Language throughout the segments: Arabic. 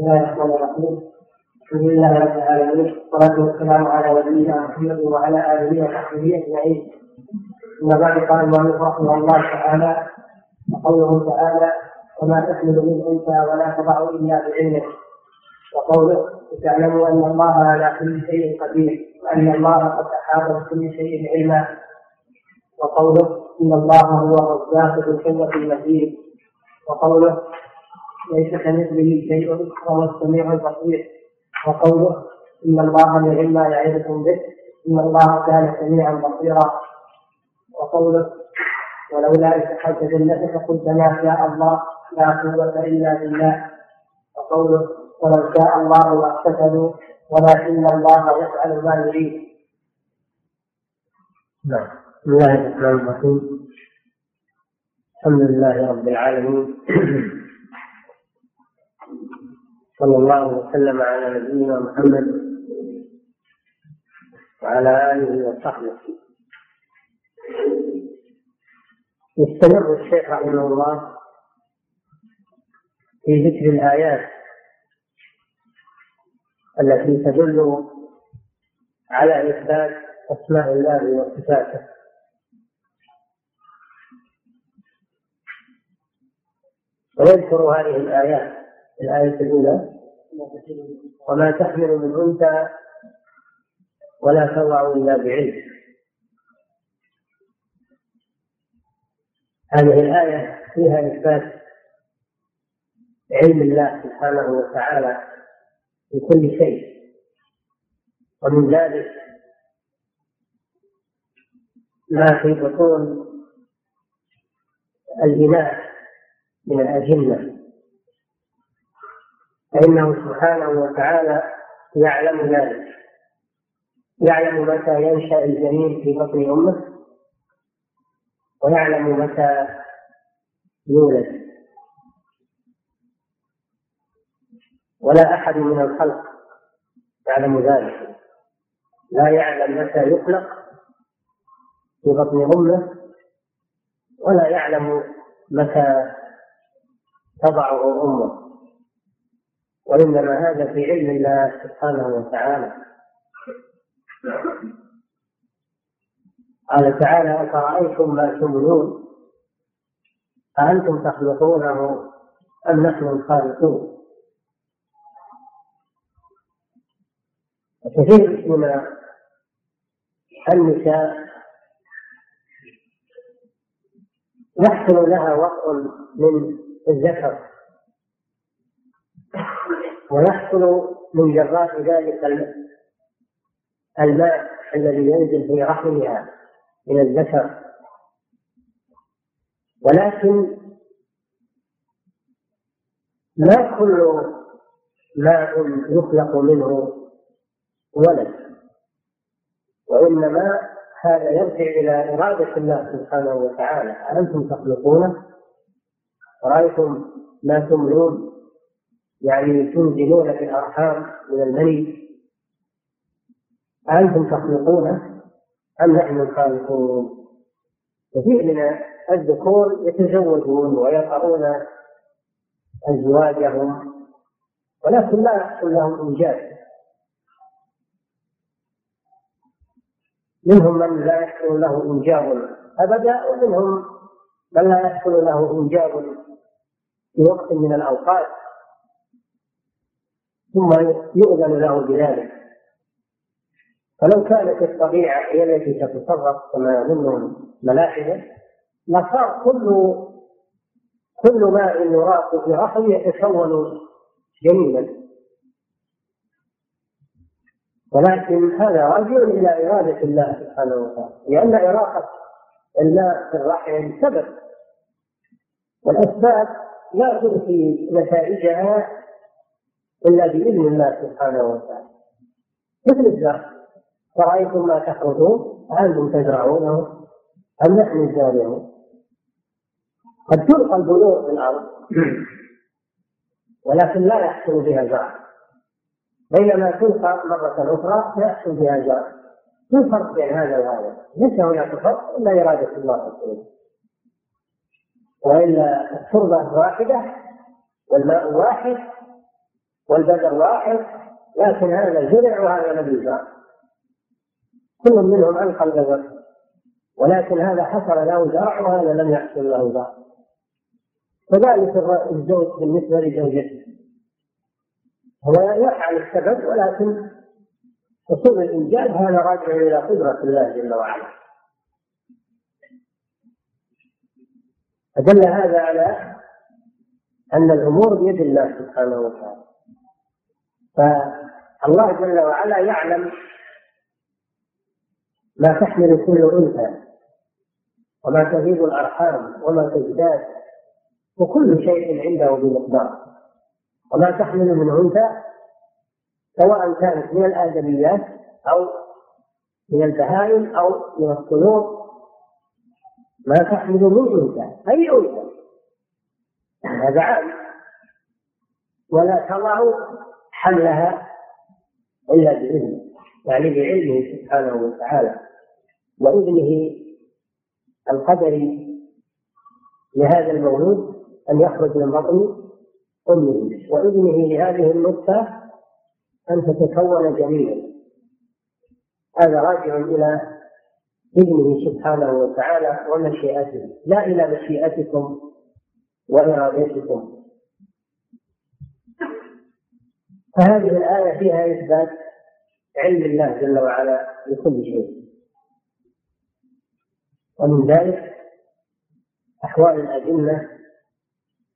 بسم الله الرحمن الرحيم الحمد لله رب العالمين والصلاة والسلام على نبينا محمد وعلى آله وصحبه أجمعين أما بعد قال المؤلف رحمه الله تعالى وقوله تعالى وما تحمل من أنثى ولا تضع إلا بعلمه وقوله تعلموا أن الله على كل شيء قدير وأن الله قد أحاط بكل شيء علما وقوله إن الله هو الرزاق ذو القوة المتين وقوله ليس كمثله شيء وهو السميع البصير. وقوله إن الله نعم يعظكم به إن الله كان سميعا بصيرا. وقوله ولولا إذ دخلت جنتك قلت ما شاء الله لا قوة إلا بالله. وقوله ولو شاء الله لاقتتلوا ولكن الله يفعل ما يريد. نعم. بسم الله الرحمن الرحيم. الحمد لله رب العالمين. صلى الله وسلم على نبينا محمد وعلى آله وصحبه. يستمر الشيخ رحمه الله في ذكر الآيات التي تدل على إثبات أسماء الله وصفاته. ويذكر هذه الآيات الآية الأولى. وما تحمل من أنثى ولا تضع إلا بعلم. هذه الآية فيها إثبات علم الله سبحانه وتعالى في كل شيء. ومن ذلك ما في بطون الإناث من الأجنة. فإنه سبحانه وتعالى يعلم ذلك. يعلم متى ينشأ الجنين في بطن أمه ويعلم متى يولد. ولا أحد من الخلق يعلم ذلك. لا يعلم متى يخلق في بطن أمه ولا يعلم متى تضعه أمه. وإنما هذا في علم الله سبحانه وتعالى. قال تعالى أفرأيتم ما تمنون؟ أأنتم تخلقونه أم نحن الخالقون؟ وكثير من النساء يحصل لها وقع من الذكر. ويحصل من جراء ذلك الماء الذي ينزل في رحمها من الذكر. ولكن ما كل ماء يخلق منه ولد وإنما هذا يرجع إلى إرادة الله سبحانه وتعالى. أأنتم تخلقونه؟ رأيتم ما تمنون؟ يعني تنزلون في الأرحام من المني أأنتم تخلقونه أم نحن الخالقون؟ كثير من الذكور يتزوجون ويقرؤون أزواجهم ولكن لا يحصل لهم إنجاز. منهم من لا يحصل له إنجاب أبدا ومنهم من لا يحصل له إنجاب في وقت من الأوقات. ثم يؤذن له بذلك. فلو كانت الطبيعة هي التي تتصرف كما يظن الملاحدة لصار كل كل ماء يراق في رحم يتكون جنينا ولكن هذا راجع إلى إرادة الله سبحانه وتعالى. لأن إراقة الماء في الرحم سبب. والأسباب لا تؤتي نتائجها إلا بإذن الله سبحانه وتعالى. مثل الزرع فرأيتم ما تخرجون أنتم تزرعونه؟ أم نحن الزارعون؟ قد تلقى البذور في الأرض ولكن لا يحصل بها زرع. بينما تلقى مرة أخرى فيحصل بها زرع. ما الفرق بين هذا وهذا؟ ليس هناك فرق إلا إرادة الله سبحانه وإلا التربة واحدة والماء واحد والبدر واحد لكن هذا زرع وهذا لم يزرع كل منهم ألقى البذر ولكن هذا حصل له زرع وهذا لم يحصل له زرع. كذلك الزوج بالنسبة لزوجته. هو يفعل السبب ولكن حصول الإنجاز هذا راجع إلى قدرة الله جل وعلا. فدل هذا على أن الأمور بيد الله سبحانه وتعالى. فالله جل وعلا يعلم ما تحمل كل أنثى وما تزيد الأرحام وما تزداد وكل شيء عنده بمقدار. وما تحمل من أنثى سواء كانت من الآدميات أو من البهائم أو من الطيور ما تحمل من أنثى أي أنثى؟ هذا عام. ولا تضع حملها إلا بإذنه يعني بعلمه سبحانه وتعالى. وإذنه القدري لهذا المولود أن يخرج من بطن أمه. وإذنه لهذه النطفة أن تتكون جميعا هذا راجع إلى إذنه سبحانه وتعالى ومشيئته. لا إلى مشيئتكم وإرادتكم. فهذه الآية فيها إثبات علم الله جل وعلا لكل شيء. ومن ذلك أحوال الأجنة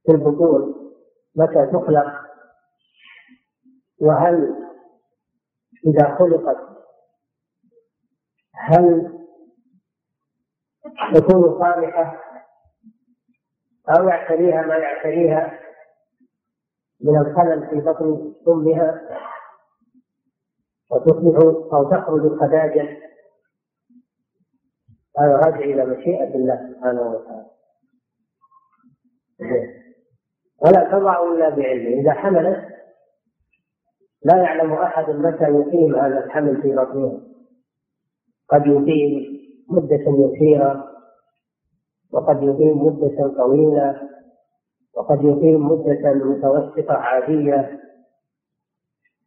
في البطون متى تخلق؟ وهل إذا خلقت هل تكون صالحة؟ أو يعتريها ما يعتريها؟ من الخلل في بطن أمها وتصبح أو تخرج خداجا هذا راجع إلى مشيئة الله سبحانه وتعالى. ولا تضع إلا بعلمه. إذا حملت لا يعلم أحد متى يقيم هذا الحمل في بطنها قد يقيم مدة يسيرة وقد يقيم مدة طويلة. وقد يقيم مدة متوسطة عادية.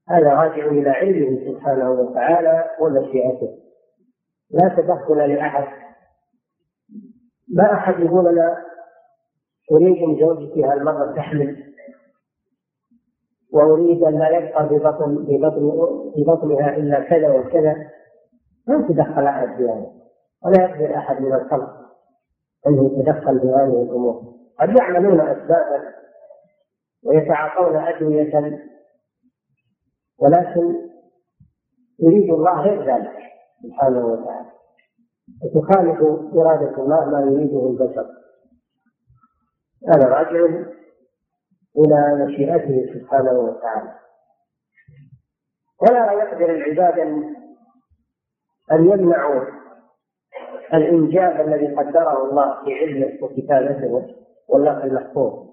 هذا راجع إلى علمه سبحانه وتعالى ومشيئته. لا تدخل لأحد. ما أحد يقول أنا أريد من زوجتي هالمرة تحمل. وأريد أن لا يبقى في بطن في بطن في بطنها إلا كذا وكذا. ما يتدخل أحد في هذا. ولا يقدر أحد من الخلق أن يتدخل في هذه الأمور. قد يعملون أسبابا ويتعاطون أدوية ولكن يريد الله غير ذلك سبحانه وتعالى. وتخالف إرادة الله ما يريده البشر. هذا راجع إلى مشيئته سبحانه وتعالى. ولا يقدر العباد أن يمنعوا الإنجاب الذي قدره الله في علمه وكتابته. واللوح المحفوظ.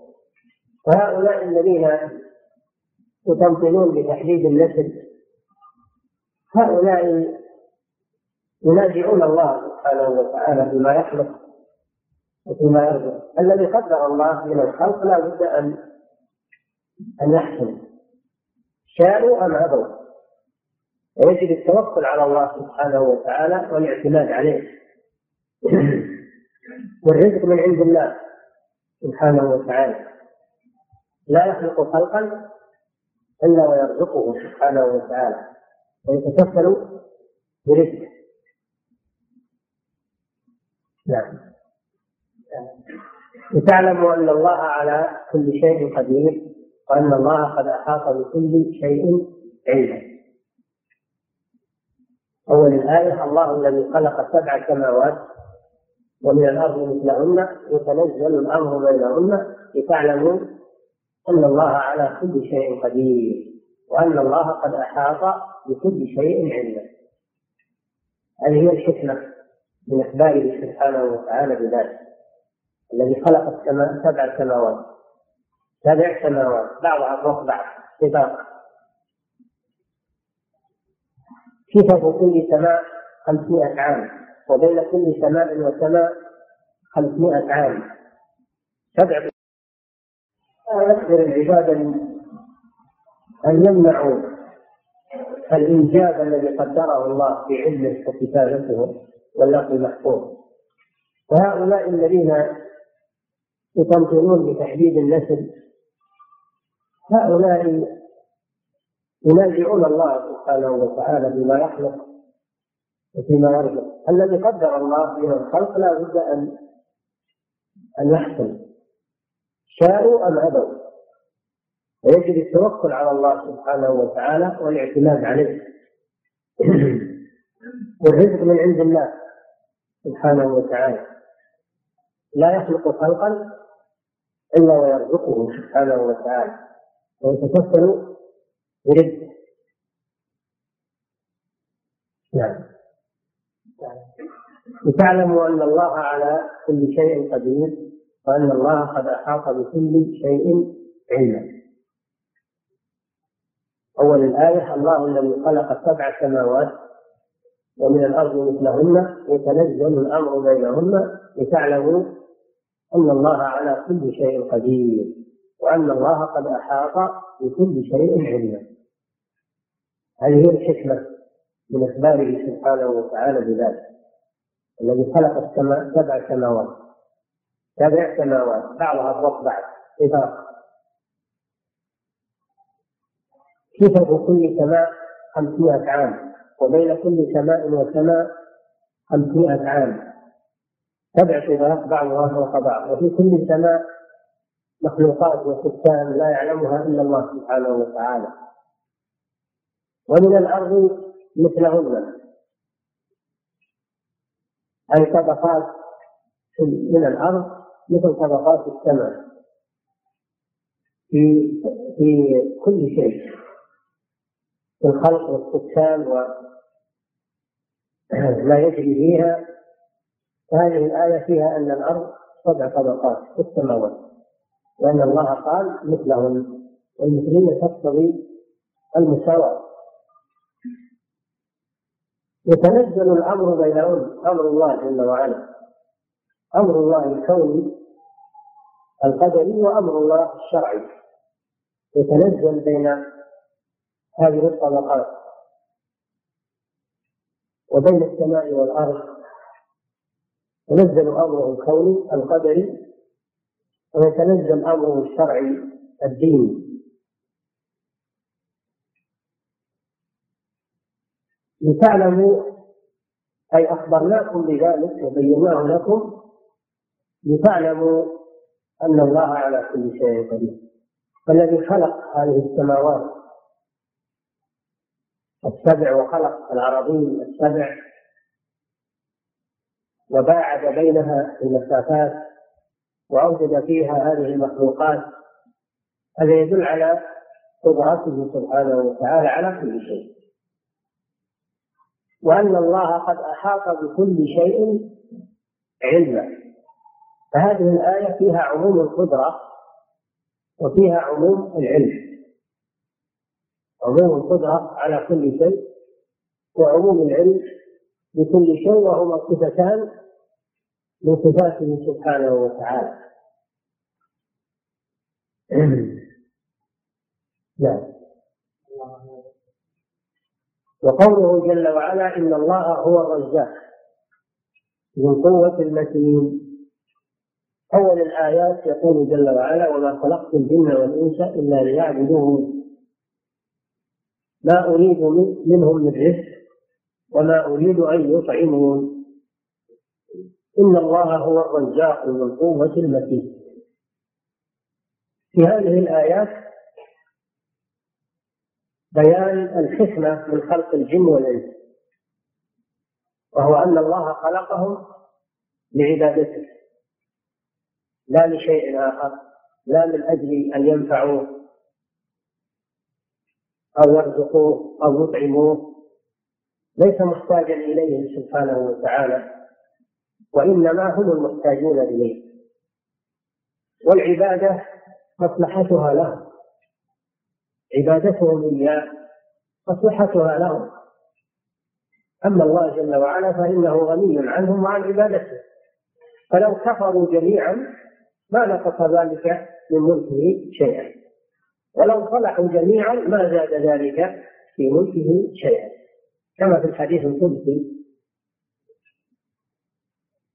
وهؤلاء الذين يطمطنون بتحديد النسل هؤلاء ينازعون الله سبحانه وتعالى فيما يخلق وفيما يرزق. الذي قدر الله من الخلق لا بد ان أن يحسن شاءوا أم ابوا ويجب التوكل على الله سبحانه وتعالى والإعتماد عليه. والرزق من عند الله. سبحانه وتعالى. لا يخلق خلقا إلا ويرزقه سبحانه وتعالى. ويتكفل برزقه. نعم. لتعلموا أن الله على كل شيء قدير وأن الله قد أحاط بكل شيء علما. أول الآية الله الذي خلق سبع سماوات ومن الأرض مثلهن يتنزل الأمر بينهن لتعلموا أن الله على كل شيء قدير وأن الله قد أحاط بكل شيء علما. هذه هي الحكمة من إخباره سبحانه وتعالى بذلك. الذي خلق السماء سبع سماوات. سبع سماوات. بعضها فوق بعض سباق صفة كل سماء خمسمائة عام؟ وبين كل سماء وسماء خمسمائة عام. سبع لا يقدر العباد أن يمنعوا الإنجاب الذي قدره الله في علمه وكتابته واللفظ المحفوظ. وهؤلاء الذين يطمطنون بتحديد النسل هؤلاء ينازعون الله سبحانه وتعالى بما يخلق وفيما يرزق. الذي قدر الله من الخلق لا بد ان أن يحصل شاءوا أم ابوا ويجب التوكل على الله سبحانه وتعالى والاعتماد عليه. والرزق من عند الله سبحانه وتعالى. لا يخلق خلقا إلا ويرزقه سبحانه وتعالى. ويتكفل برزقه. نعم. لتعلموا أن الله على كل شيء قدير وأن الله قد أحاط بكل شيء علما. أول الآية الله الذي خلق سبع سماوات ومن الأرض مثلهن يتنزل الأمر بينهن لتعلموا أن الله على كل شيء قدير وأن الله قد أحاط بكل شيء علما. هذه الحكمة. من إخباره سبحانه وتعالى بذلك. الذي خلق السماء سبع سماوات. سبع سماوات. بعضها فوق بعض. إذا صفة كل سماء خمسمائة عام؟ وبين كل سماء وسماء خمسمائة عام. سبع صفات بعضها فوق بعض. وفي كل سماء مخلوقات وسكان لا يعلمها إلا الله سبحانه وتعالى. ومن الأرض مثلهن أي طبقات من الأرض مثل طبقات السماء. في في كل شيء. في الخلق والسكان وما يجري فيها. هذه الآية فيها أن الأرض سبع طبقات في السماوات. لأن الله قال مثلهن والمثلية تقتضي المساواة. يتنزل الأمر بينهن أمر الله جل وعلا. أمر الله الكوني القدري وأمر الله الشرعي. يتنزل بين هذه الطبقات وبين السماء والأرض. ينزل أمره الكوني القدري ويتنزل أمره الشرعي الديني. لتعلموا أي أخبرناكم بذلك وبيناه لكم لتعلموا أن الله على كل شيء قدير. فالذي خلق هذه السماوات السبع وخلق الأراضين السبع وباعد بينها المسافات وأوجد فيها هذه المخلوقات هذا يدل على قدرته سبحانه وتعالى على كل شيء. وأن الله قد أحاط بكل شيء علما. فهذه الآية فيها عموم القدرة وفيها عموم العلم. عموم القدرة على كل شيء وعموم العلم بكل شيء وهما صفتان من صفاته سبحانه وتعالى. نعم. وقوله جل وعلا إن الله هو الرزاق ذو القوة المتين. أول الآيات يقول جل وعلا وما خلقت الجن والإنس إلا ليعبدون. ما أريد منهم من رزق وما أريد أن يطعمون. إن الله هو الرزاق ذو القوة المتين. في هذه الآيات بيان الحكمة من خلق الجن والإنس وهو أن الله خلقهم لعبادته لا لشيء آخر لا من أجل أن ينفعوه أو يرزقوه أو يطعموه ليس محتاجا إليه سبحانه وتعالى وإنما هم المحتاجون إليه والعبادة مصلحتها لهم عبادتهم إياه مصلحتها لهم. أما الله جل وعلا فإنه غني عنهم وعن عبادته. فلو كفروا جميعا ما نقص ذلك من ملكه شيئا. ولو صلحوا جميعا ما زاد ذلك في ملكه شيئا. كما في الحديث القدسي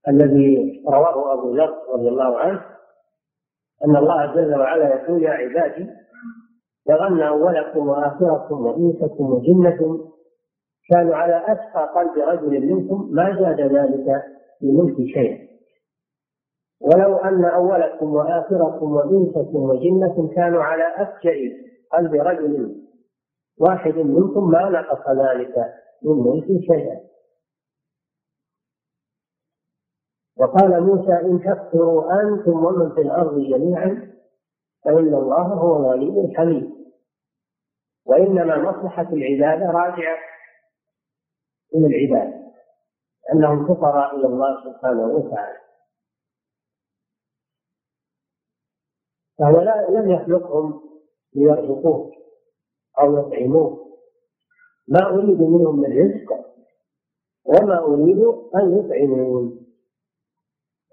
الذي رواه أبو ذر رضي الله عنه أن الله جل وعلا يقول يا عبادي لو أن أولكم وآخركم وإنسكم وجنكم كانوا على أتقى قلب رجل منكم ما زاد ذلك في ملك شيئا ولو أن أولكم وآخركم وإنسكم وجنكم كانوا على أفجر قلب رجل واحد منكم ما نقص ذلك من ملك شيئا وقال موسى إن تكفروا أنتم ومن في الأرض جميعا فإن الله هو الغني الحميد. وإنما مصلحة العبادة راجعة إلى العباد أنهم فقراء إلى الله سبحانه وتعالى. فهو لم يخلقهم ليرزقوه أو يطعموه. ما أريد منهم من رزق وما أريد أن يطعمون.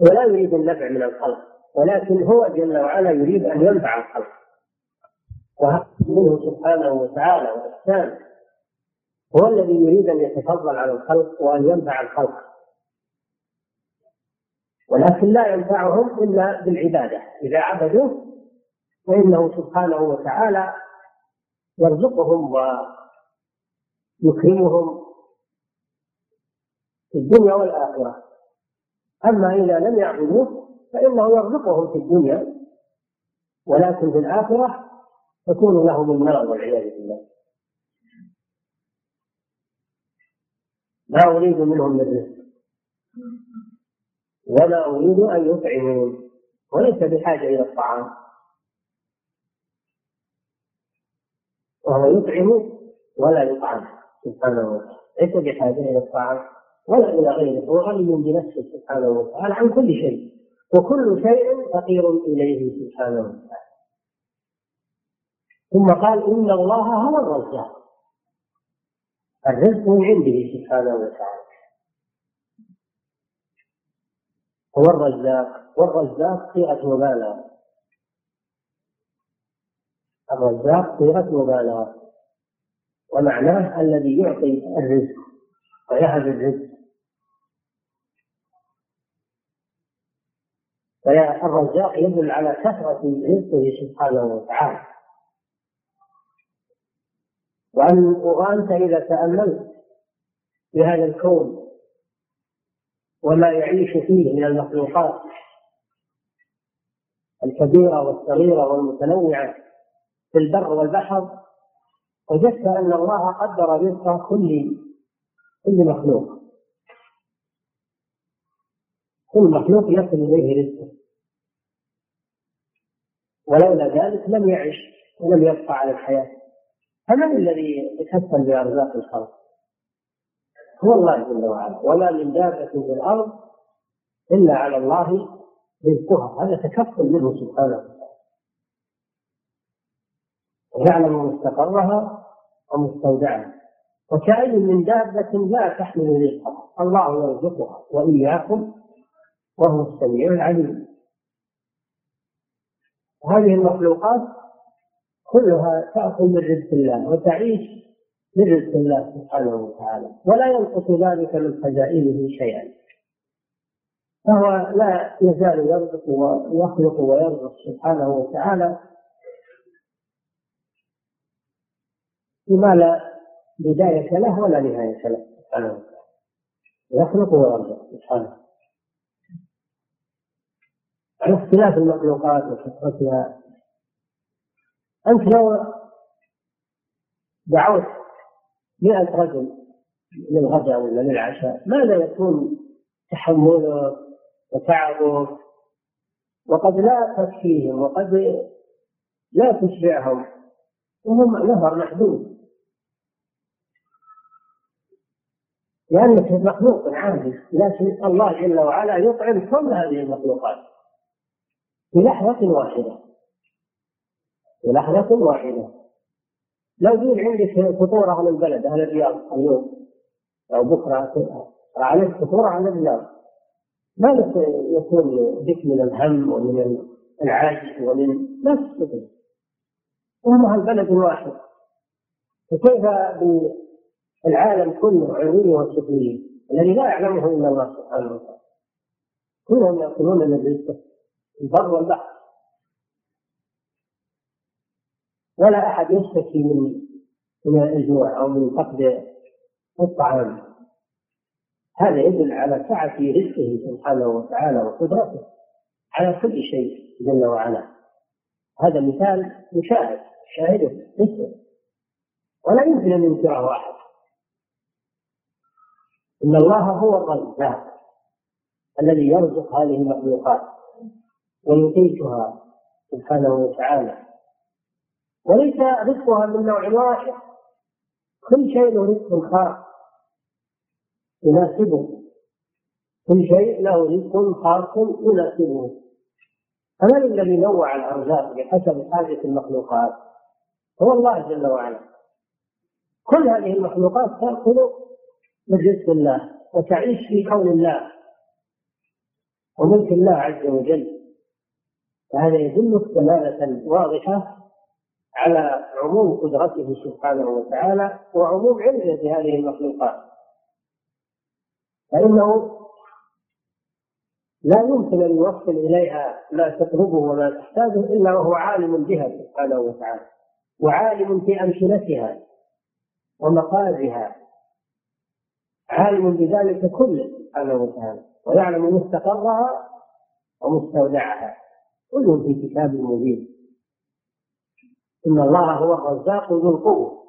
ولا يريد النفع من الخلق ولكن هو جل وعلا يريد أن ينفع الخلق. وهذا منه سبحانه وتعالى وإحسانه هو الذي يريد أن يتفضل على الخلق وأن ينفع الخلق. ولكن لا ينفعهم إلا بالعبادة. إذا عبدوه فإنه سبحانه وتعالى يرزقهم ويكرمهم في الدنيا والآخرة. أما إذا لم يعبدوه فإنه يرزقهم في الدنيا ولكن في الآخرة تكون لهم النار والعياذ بالله. ما أريد منهم من ولا أريد أن يطعمون. وليس بحاجة إلى الطعام. وهو يطعم ولا يطعم. سبحانه وتعالى. ليس بحاجة إلى الطعام. ولا إلى غيره. هو غني بنفسه سبحانه وتعالى عن كل شيء. وكل شيء فقير إليه سبحانه وتعالى. ثم قال إن الله هو الرزاق. الرزق من عنده سبحانه وتعالى. هو الرزاق. والرزاق صيغة مبالغة. الرزاق صيغة مبالغة. ومعناه الذي يعطي الرزق ويهب الرزق. فالرزاق يدل على كثرة رزقه سبحانه وتعالى. وأن وأنت إذا تأملت في هذا الكون وما يعيش فيه من المخلوقات الكبيرة والصغيرة والمتنوعة في البر والبحر وجدت أن الله قدر رزق كل كل مخلوق. كل مخلوق يصل إليه رزقه. ولولا ذلك لم يعش ولم يبقى على الحياة. فمن الذي يتكفل بأرزاق الخلق؟ هو الله جل وعلا. وما من دابة في الأرض إلا على الله رزقها. هذا تكفل منه سبحانه وتعالى. ويعلم مستقرها ومستودعها. وكأي من دابة لا تحمل رزقها. الله يرزقها وإياكم وهو السميع العليم. هذه المخلوقات كلها تأكل من رزق الله وتعيش من رزق الله سبحانه وتعالى ولا ينقص ذلك من خزائنه شيئا. فهو لا يزال يرزق ويخلق ويرزق سبحانه وتعالى بما لا بداية له ولا نهاية له سبحانه وتعالى. يخلق ويرزق سبحانه. على اختلاف المخلوقات وكثرتها أنت لو دعوت مئة رجل للغداء ولا للعشاء ماذا يكون تحمله وتعبه وقد لا تكفيهم وقد لا تشبعهم وهم نفر محدود. لأنك مخلوق عاجز لكن الله جل وعلا يطعم كل هذه المخلوقات في لحظة واحدة. في لحظة واحدة. لو جيت عندك فطور أهل البلد أهل الرياض اليوم أو بكرة عليك فطور أهل الرياض ماذا يكون بك من الهم ومن العاجز ومن ما تستطيع أمها البلد الواحد. فكيف بالعالم كله علوية وسفلية الذي لا يعلمه إلا الله سبحانه وتعالى. كلهم يأكلون من البر والبحر. ولا أحد يشتكي من من الجوع أو من فقد الطعام. هذا يدل على سعة رزقه سبحانه وتعالى وقدرته على كل شيء جل وعلا. هذا مثال مشاهد شاهده مثله ولا يمكن أن ينكره أحد. إن الله هو الرزاق الذي يرزق هذه المخلوقات ويقيتها سبحانه وتعالى. وليس رزقها من نوع واحد. كل شيء له رزق خاص يناسبه. كل شيء له رزق خاص يناسبه. فمن الذي نوع الأرزاق بحسب حاجة المخلوقات؟ هو الله جل وعلا. كل هذه المخلوقات تأكل من رزق الله وتعيش في كون الله وملك الله عز وجل. فهذا يدلك دلالة واضحة على عموم قدرته سبحانه وتعالى وعموم علمه بهذه المخلوقات. فإنه لا يمكن أن يوصل إليها ما تطلبه وما تحتاجه إلا وهو عالم بها سبحانه وتعالى وعالم في أمثلتها ومقالها عالم بذلك كله سبحانه وتعالى ويعلم مستقرها ومستودعها كل في كتاب مبين. إن الله هو الرزاق ذو القوة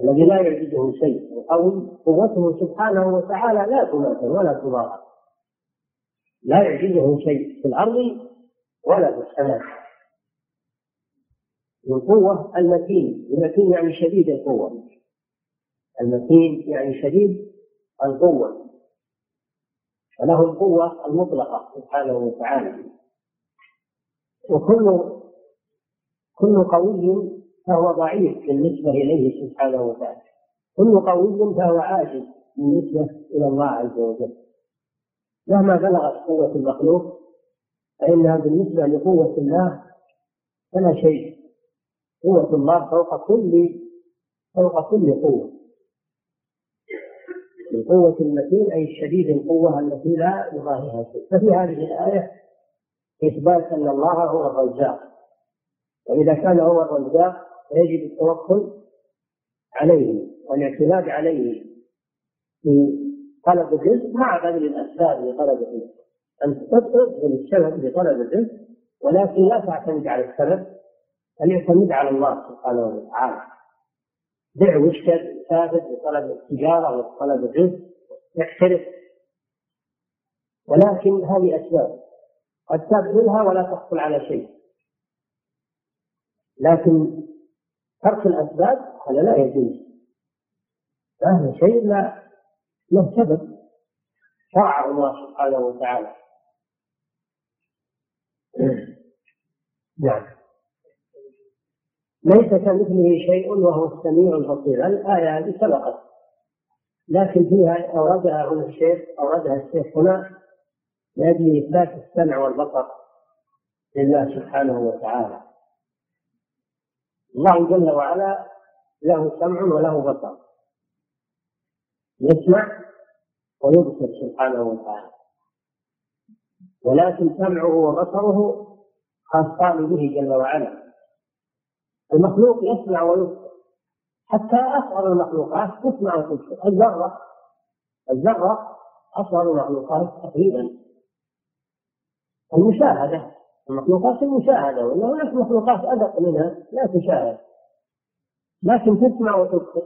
الذي لا يعجزه شيء أو قوته سبحانه وتعالى لا تماثل ولا تضاهى لا يعجزه شيء في الأرض ولا في السماء. القوة المتين المتين يعني شديد القوة. المتين يعني شديد القوة. وله القوة المطلقة سبحانه وتعالى. وكل كل قوي فهو ضعيف بالنسبة إليه سبحانه وتعالى. كل قوي فهو عاجز بالنسبة إلى الله عز وجل. مهما بلغت قوة المخلوق فإنها بالنسبة لقوة الله فلا شيء. قوة الله فوق كل فوق كل قوة. القوة المتين أي الشديد القوة التي لا يضاهيها شيء. ففي هذه الآية إثبات أن الله هو الرزاق. وإذا كان هو الرزاق فيجب التوكل عليه والاعتماد عليه في طلب الرزق مع بذل الأسباب لطلب الرزق. أن تبذل السبب لطلب الرزق ولكن لا تعتمد على السبب بل يعتمد على الله سبحانه وتعالى. بع واشتر ثابت لطلب التجارة وطلب الرزق احترف ولكن هذه أسباب. قد تبذلها ولا تحصل على شيء. لكن ترك الأسباب هذا لا يجوز. هذا شيء لا له سبب. شرعه الله سبحانه وتعالى. نعم. ليس كمثله شيء وهو السميع البصير. الآية هذه سبقت. لكن فيها أوردها هنا الشيخ أوردها الشيخ هنا لأجل إثبات السمع والبصر لله سبحانه وتعالى. الله جل وعلا له سمع وله بصر. يسمع ويبصر سبحانه وتعالى. ولكن سمعه وبصره خاصان به جل وعلا. المخلوق يسمع ويبصر. حتى أصغر المخلوقات تسمع وتبصر. الذرة. الذرة أصغر المخلوقات تقريبا. المشاهدة. المخلوقات المشاهدة ولا هناك مخلوقات أدق منها لا تشاهد لكن تسمع وتبصر.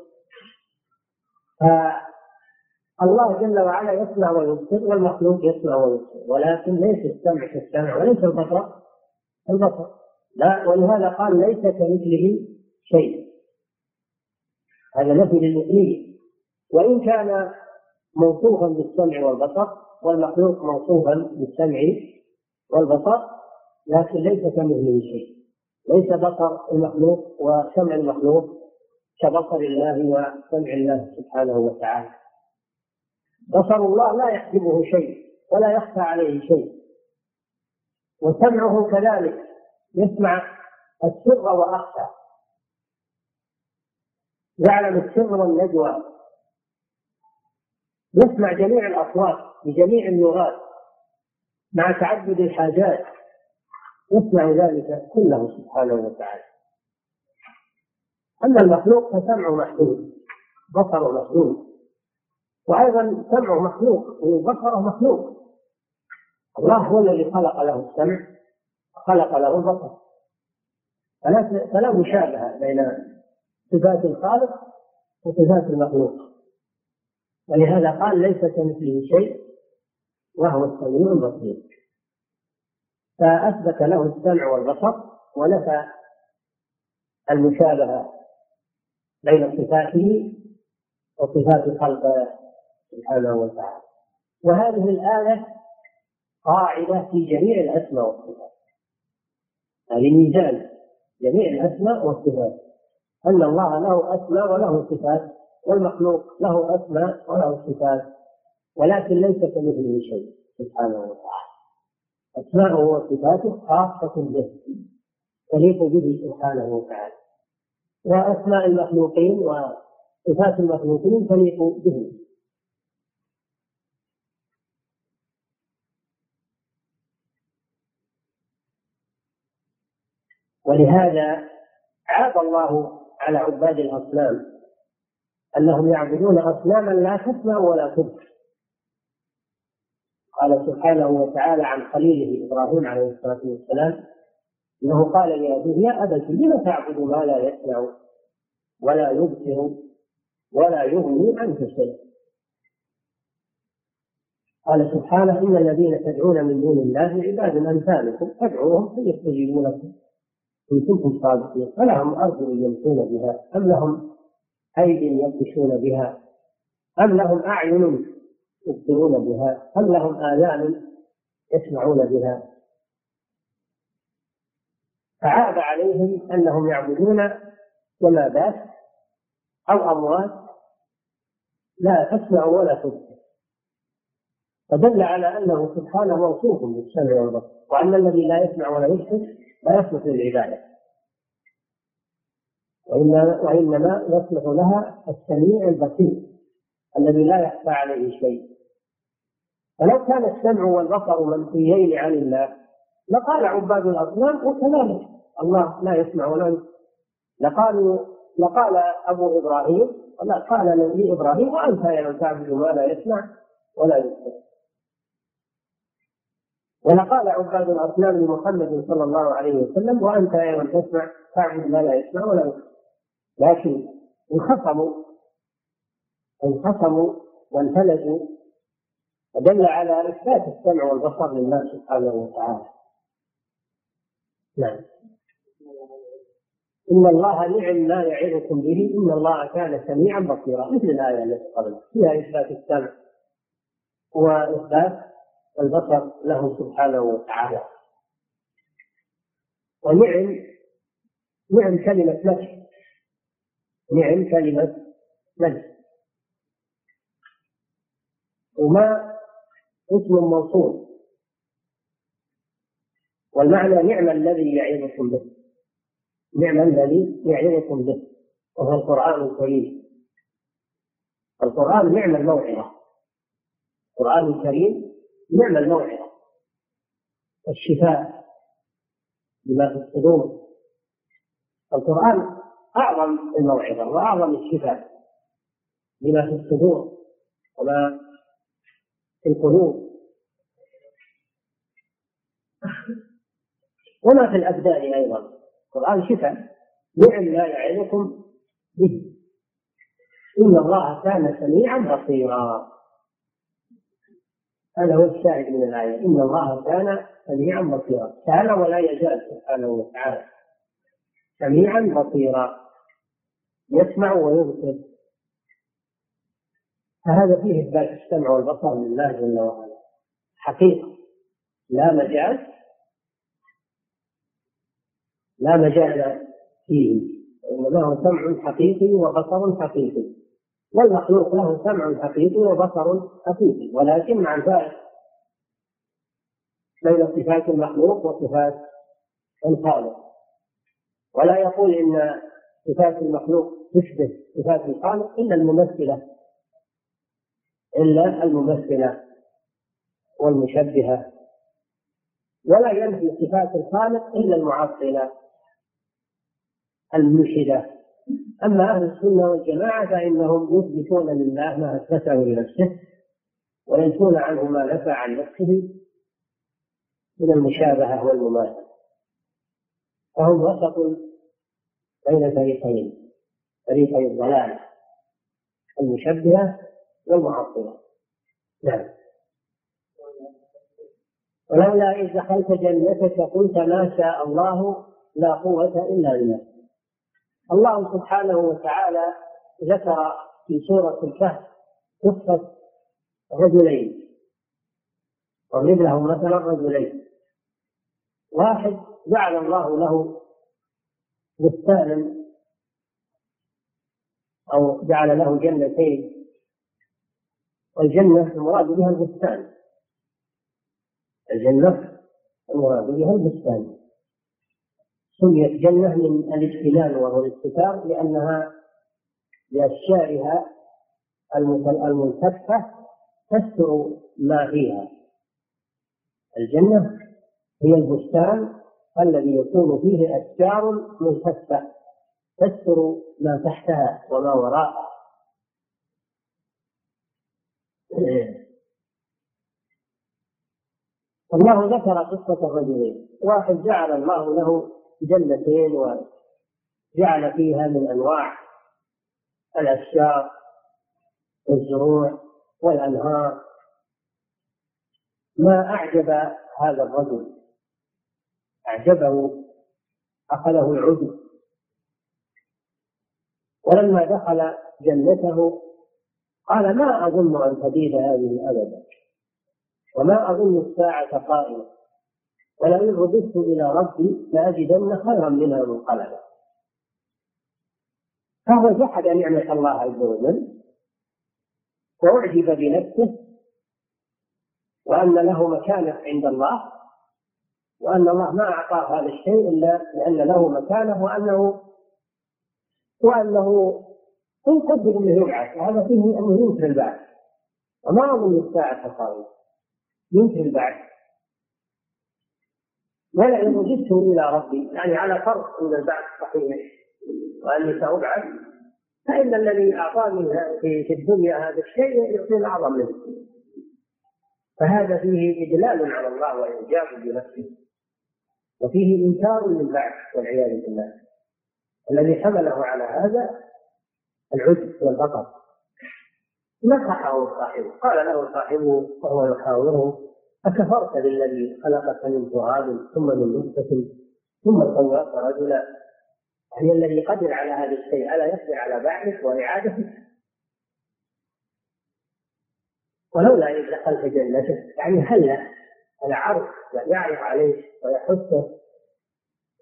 الله جل وعلا يسمع ويبصر والمخلوق يسمع ويبصر. ولكن ليس السمع كالسمع وليس البصر البصر لا ولهذا قال ليس كمثله شيء. هذا نفي للمثلية وإن كان موصوفا بالسمع والبصر والمخلوق موصوفا بالسمع والبصر لكن ليس كمثله شيء. ليس بصر المخلوق وسمع المخلوق كبصر الله وسمع الله سبحانه وتعالى. بصر الله لا يحجبه شيء ولا يخفى عليه شيء. وسمعه كذلك يسمع السر وأخفى. يعلم السر والنجوى. يسمع جميع الأصوات بجميع اللغات مع تعدد الحاجات. يسمع ذلك كله سبحانه وتعالى. أما المخلوق فسمعه محدود بصره محدود. وأيضا سمعه مخلوق وبصره مخلوق. الله هو الذي خلق له السمع خلق له البصر. فلا فلا مشابهة بين صفات الخالق وصفات المخلوق. ولهذا قال ليس كمثله شيء وهو السميع البصير. فأثبت له السمع والبصر ونفى المشابهة بين صفاته وصفات خلقه سبحانه وتعالى. وهذه الآية قاعدة في جميع الأسماء والصفات. هذه ميزان جميع الأسماء والصفات. أن الله له أسماء وله صفات والمخلوق له أسماء وله صفات ولكن ليس كمثله شيء سبحانه وتعالى. أسماءه وصفاته خاصة به تليق به سبحانه وتعالى. وأسماء المخلوقين وصفات المخلوقين تليق به ولهذا عاب الله على عباد الأصنام أنهم يعبدون أصناما لا تسمع ولا تبصر قال سبحانه وتعالى عن خليله إبراهيم عليه الصلاة والسلام إنه قال لأبيه يا ابت لم تعبد ما لا يسمع ولا يبصر ولا يغني عنك شيئا؟ قال سبحانه إن الذين تدعون من دون الله عباد أمثالكم فادعوهم فيستجيبوا لكم. ان كنتم صادقين فلهم ارجل يمشون بها أم لهم ايد يبطشون بها أم لهم أعين يبصرون بها ام لهم آذان يسمعون بها؟ فعاب عليهم أنهم يعبدون جمادات أو أموات لا تسمع ولا تبصر فدل على أنه سبحانه موصوف بالسمع والبصر وأن الذي لا يسمع ولا يبصر لا يصلح للعبادة. وإنما, وإنما يصلح لها السميع البصير الذي لا يخفى عليه شيء. فلو كان السمع والبصر منفيين عن الله لقال عباد الأصنام وكذلك الله لا يسمع ولا يسمع لقالوا لقال أبو إبراهيم قال نبي إبراهيم وأنت يا من تعبد ما لا يسمع ولا يسمع ولقال عباد الأصنام لمحمد صلى الله عليه وسلم وأنت يا من تسمع تعبد ما لا يسمع ولا يسمع لكن انخصموا انخصموا وانفلتوا فدل على إثبات السمع والبصر لله سبحانه وتعالى. نعم. إن الله نعم ما يعظكم به إن الله كان سميعا بصيرا. مثل الآية التي قبلها فيها إثبات السمع وإثبات البصر له سبحانه وتعالى. ونعم نعم كلمة مدح نعم كلمة مدح وما اسم موصول والمعنى نعم الذي يعظكم به. نعم الذي يعظكم به. وهو القرآن الكريم. القرآن نعم الموعظة. القرآن الكريم نعم الموعظة. الشفاء لما في الصدور. القرآن أعظم الموعظة وأعظم الشفاء لما في الصدور. وما في القلوب وما في الأبدان أيضا. القرآن شفاء. نعم ما يعظكم به. إن الله كان سميعا بصيرا. هذا هو الشاهد من الآية. إن الله كان سميعا بصيرا. كان ولا يزال سبحانه وتعالى سميعا بصيرا. يسمع ويبصر. فهذا فيه إثبات السمع والبصر لله جل وعلا. حقيقة. لا مجاز لا مجال فيه. وإنما هو سمع حقيقي وبصر حقيقي. والمخلوق له سمع حقيقي وبصر حقيقي. ولكن مع الفارق بين صفات المخلوق وصفات الخالق. ولا يقول إن صفات المخلوق تشبه صفات الخالق إلا الممثلة. إلا الممثلة والمشبهة ولا ينفي صفات الخالق إلا المعطلة المنشدة أما أهل السنة والجماعة فإنهم يثبتون لله ما أثبته لنفسه وينفون عنه ما نفى عن نفسه من المشابهة والمماثلة. فهم وسط بين فريقين فريقي الضلال المشبهة والمعطلة نعم. ولولا إذ دخلت جنتك قلت ما شاء الله لا قوة إلا بالله. الله سبحانه وتعالى ذكر في سورة الكهف قصة رجلين. ضرب له مثلا رجلين. واحد جعل الله له بستانا أو جعل له جنتين. والجنة المراد بها البستان. الجنة المراد بها البستان. سميت جنة من الاجتلال وهو الاستتار لأنها بأشجارها الملتفة تستر ما فيها. الجنة هي البستان الذي يكون فيه أشجار ملتفة تستر ما تحتها وما وراءها. الله ذكر قصة الرجلين واحد جعل الله له جنتين وجعل فيها من أنواع الأشجار والزروع والأنهار. ما أعجب هذا الرجل؟ أعجبه أخذه العجب. ولما دخل جنته قال ما أظن أن تبيد هذه أبدا وما أظن الساعة قائمة ولئن رددت إلى ربي لأجدن خيرا منها منقلبا. فهو جحد نعمة الله عز وجل وأعجب بنفسه وأن له مكانة عند الله وأن الله ما أعطاه هذا الشيء إلا لأن له مكانة وأنه وأنه إن قدر أنه يبعث وهذا فيه أنه ينكر البعث. وما أظن الساعة قائمة ينكر البعث. ولئن وجدت إلى ربي يعني على فرض أن البعث صحيح وأني سأبعث فإن الذي أعطاني في الدنيا هذا الشيء يعطيني أعظم منه. فهذا فيه إدلال على الله وإعجاب بنفسه. وفيه إنكار للبعث والعياذ بالله. الذي حمله على هذا العجب والبطر نصحه صاحبه قال له صاحبه وهو يحاوره أكفرت بالذي خلقك من تراب ثم من نطفة ثم سواك رجلا. يعني الذي قدر على هذا الشيء ألا يقدر على بعثك وإعادتك ولولا إذ دخلت جنتك يعني هلا العرض يعرف عليه ويحثه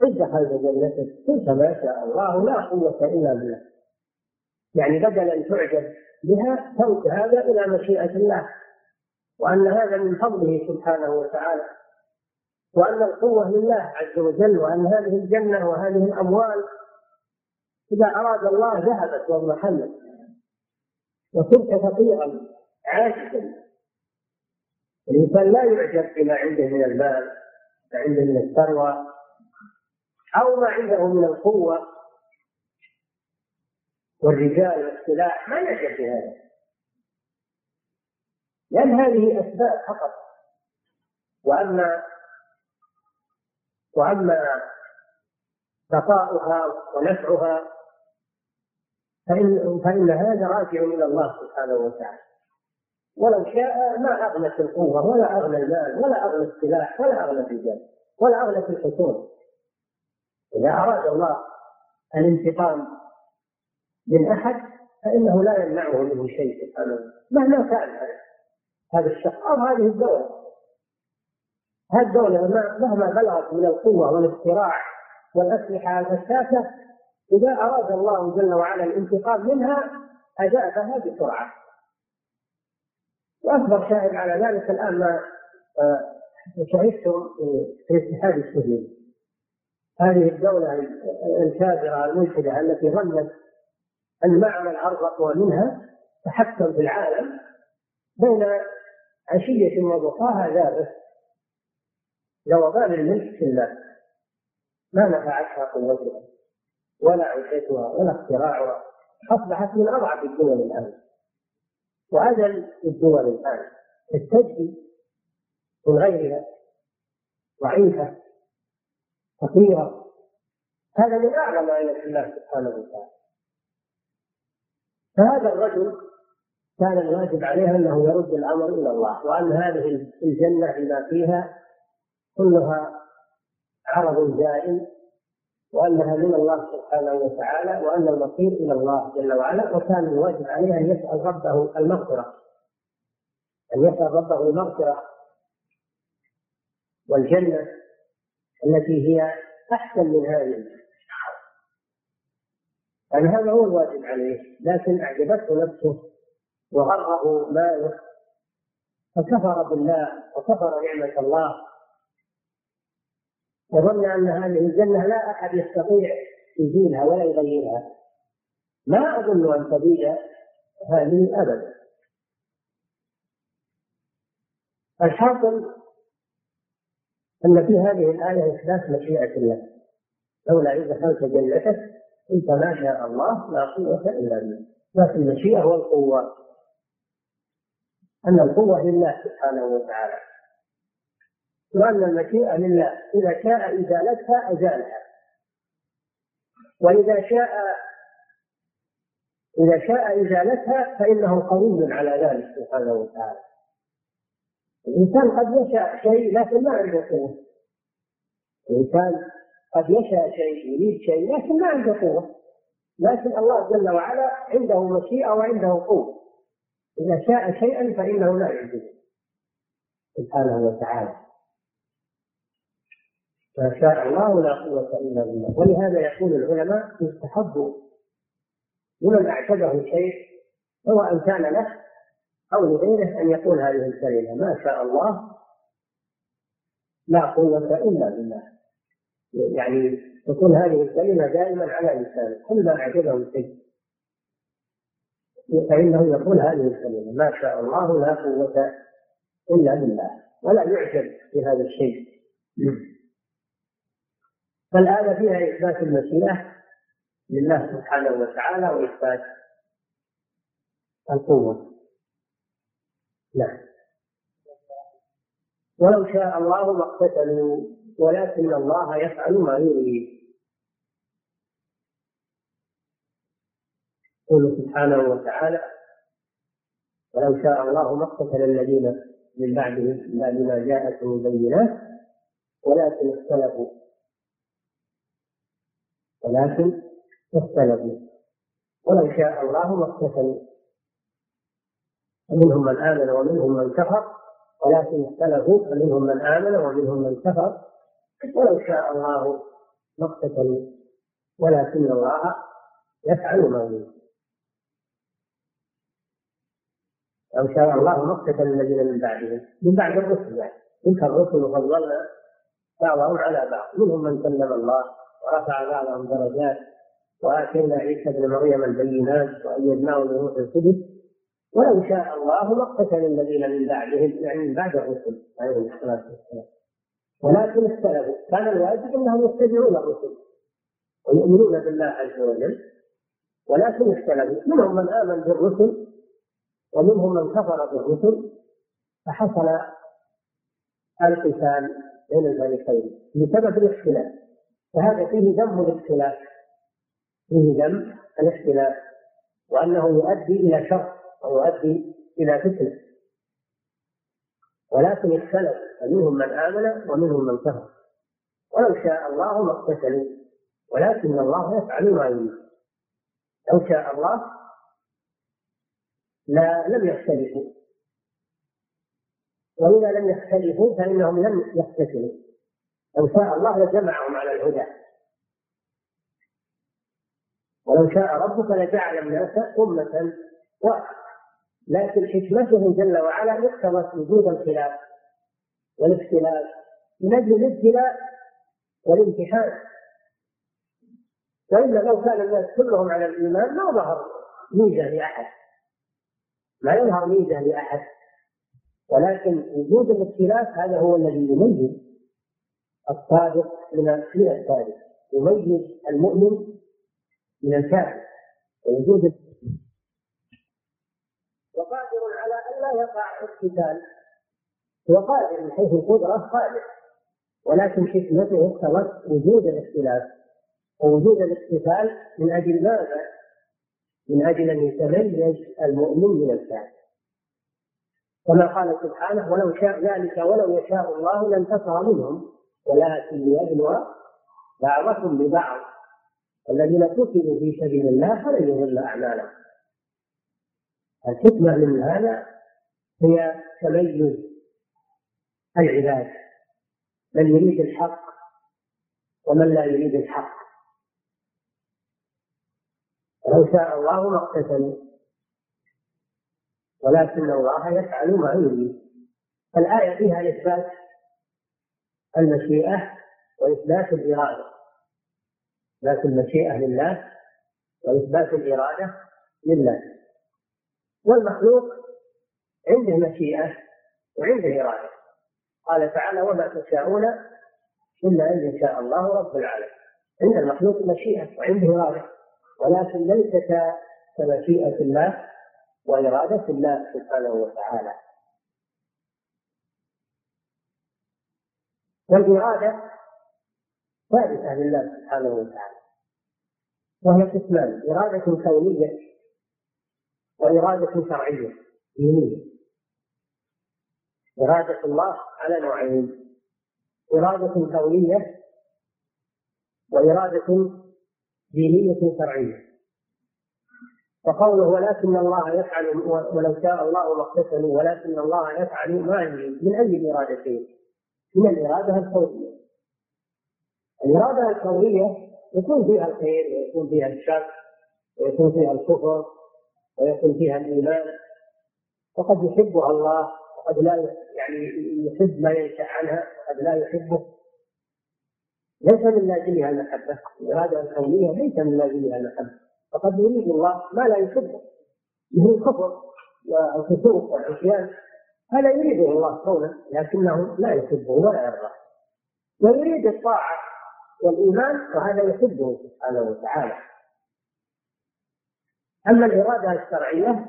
إذ دخلت جنتك قلت ما شاء الله لا قوة إلا بالله. يعني بدل أن تعجب بها ترك هذا إلى مشيئة الله وأن هذا من فضله سبحانه وتعالى وأن القوة لله عز وجل وأن هذه الجنة وهذه الأموال إذا أراد الله ذهبت واضمحلت وكنت فقيرا عاجزا. الإنسان لا يعجب بما عنده من المال ما عنده من الثروة أو ما عنده من القوة. والرجال والسلاح ما يعجب بهذا لأن هذه أسباب فقط. وأما وأما بقاؤها ونفعها فإن, فإن هذا راجع إلى الله سبحانه وتعالى. ولو شاء ما أغنت القوة ولا أغنى المال ولا أغنى السلاح ولا أغنى الرجال ولا أغنت الحصول. إذا أراد الله الانتقام من أحد فإنه لا يمنعه منه شيء سبحانه مهما كان هذا الشخص أو هذه الدولة. هذه الدولة مهما بلغت من القوة والاختراع والأسلحة الفتاكة إذا أراد الله جل وعلا الانتقام منها أجابها بسرعة. وأكبر شاهد على ذلك الآن ما آه، شهدتم في الاتحاد السوري. هذه الدولة الكافرة الملحدة التي ظنت أن معنى الأرض أقوى منها تحكم في العالم بين عشية وضحاها ذابت ذوبان الملك في الله. ما نفعتها قوتها ولا عيشتها ولا اختراعها. أصبحت من أضعف الدول الآن. وأذل الدول الآن. تستجدي من غيرها ضعيفة فقيرة. هذا من أعظم آيات الله سبحانه وتعالى. فهذا الرجل كان الواجب عليه أنه يرد الأمر إلى الله وأن هذه الجنة بما فيها كلها عرض زائل وأنها من الله سبحانه وتعالى وأن المصير إلى الله جل وعلا وكان الواجب عليه أن يسأل ربه المغفرة أن يسأل ربه المغفرة. والجنة التي هي أحسن من هذه يعني هذا هو الواجب عليه لكن أعجبته نفسه وغره ماله. فكفر بالله وكفر نعمة الله. وظن أن هذه الجنة لا أحد يستطيع يزيلها ولا يغيرها. ما أظن أن تزيل هذه أبدا. الحاصل أن في هذه الآية إثبات مشيئة الله. لولا إذا دخلت جنتك قلت ما شاء الله لا قوة إلا بالله. لكن المشيئة والقوة أن القوة لله سبحانه وتعالى. وأن المشيئة لله إذا شاء إزالتها أزالها. وإذا شاء إذا شاء إزالتها فإنه قوي على ذلك سبحانه وتعالى. الإنسان قد يشاء شيء لكن ما عنده قوة. الإنسان قد يشاء شيء يريد شيء لكن ما عنده قوة. لكن الله جل وعلا عنده مشيئة وعنده قوة. إذا شاء شيئا فإنه لا يعجزه. سبحانه وتعالى. ما شاء الله لا قوة إلا بالله. ولهذا يقول العلماء يستحب لمن أعجبه شيء سواء كان له أو لغيره أن يقول هذه الكلمة. ما شاء الله لا قوة إلا بالله. يعني تكون هذه الكلمة دائما على لسانه. كل ما أعجبه شيء فإنه يقول هذه الكلمة ما شاء الله لا قوة إلا بالله. ولا يعجب بهذا الشيء. فالآية فيها إثبات المشيئة لله سبحانه وتعالى وإثبات القوة. نعم. ولو شاء الله ما اقتتلوا ولكن الله يفعل ما يريد. يقول سبحانه وتعالى ولو شاء الله ما اقتتل الذين من بعدهم بعد ما جاءتهم البينات ولكن اختلفوا. ولكن اختلفوا. ولو شاء الله ما اقتتلوا فمنهم من آمن ومنهم من كفر. ولكن اختلفوا فمنهم من آمن ومنهم من كفر. ولو شاء الله ما اقتتلوا ولكن الله يفعل ما يريد. لو شاء الله ما اقتتل الذين من بعدهم من بعد الرسل يعني. تلك الرسل فضلنا بعضهم على بعض. منهم من كلم الله ورفع بعضهم درجات وآتينا عيسى ابن مريم البينات وأيدناه بروح القدس. ولو شاء الله ما اقتتل الذين من بعدهم يعني من بعد الرسل عليهم الصلاة والسلام. ولكن اختلفوا كان الواجب أنهم يتبعون الرسل ويؤمنون بالله عز وجل. ولكن اختلفوا منهم من آمن بالرسل ومنهم من كفر بالرسل فحصل القتال بين الفريقين بسبب الاختلاف. فهذا فيه ذم الاختلاف فيه ذم الاختلاف وأنه يؤدي إلى شر ويؤدي إلى فتنة. ولكن اختلف فمنهم من آمن ومنهم من كفر. ولو شاء الله ما اقتتلوا ولكن الله يفعل ما يريد. لو شاء الله لا لم يختلفوا. وإذا لم يختلفوا فإنهم لم يقتتلوا. لو شاء الله لجمعهم على الهدى. ولو شاء ربك لجعل الناس أمة واحدة. لكن حكمته جل وعلا اقتضت وجود الخلاف والاختلاف من أجل الابتلاء والامتحان. وإلا لو كان الناس كلهم على الإيمان ما ظهر ميزة لأحد. ما يظهر ميزة لأحد. ولكن وجود الاختلاف هذا هو الذي يميز الصادق من الكاذب يميز المؤمن من الكافر. وجود وقادر على ان لا يقع القتال. هو قادر من حيث القدرة قادر. ولكن حكمته اقتضت وجود الاختلاف. ووجود الاقتتال من أجل ماذا؟ من أجل أن يتميز المؤمن من الكافر. كما قال سبحانه ولو شاء ذلك ولو يشاء الله لانتصر منهم. ولكن ليبلو بعضكم ببعض الذين قتلوا في سبيل الله فلن يضل أعمالهم. الحكمة من هذا هي تميز العباد. من يريد الحق ومن لا يريد الحق. لو شاء الله ما اقتتلوا ولكن الله يفعل ما يريد. الآية فيها إثبات المشيئة وإثبات الإرادة. إثبات المشيئة لله وإثبات الإرادة لله. والمخلوق عنده مشيئة وعنده إرادة. قال تعالى وما تشاءون إلا أن يشاء الله رب العالمين. عند المخلوق مشيئة وعنده إرادة. ولكن ليس كمشيئة الله وإرادة الله سبحانه وتعالى. والإرادة ثابتة لله سبحانه وتعالى. وهي قسمان إرادة كونية وإرادة شرعية دينية. إرادة الله على نوعين إرادة كونية وإرادة دينية شرعية. وقوله ولكن الله يفعل ولو شاء الله ما اقتتلوا ولكن الله يفعل ما يريد. من أي الإرادتين؟ من الإرادة الكونية الإرادة الكونية يكون فيها الخير ويكون فيها الشر ويكون فيها الكفر ويكون فيها الإيمان. وقد يحبها الله وقد لا يعني يحب ما ينشأ عنها وقد لا يحبه. ليس من لازمها المحبة الإرادة الكونية ليس من لازمها المحبة فقد يريد الله ما لا يحبه. مثل الكفر والفسوق والعصيان. هذا يريده الله كونه لكنه لا يحبه ولا يرضاه. ويريد الطاعة والإيمان وهذا يحبه سبحانه وتعالى. أما الإرادة الشرعية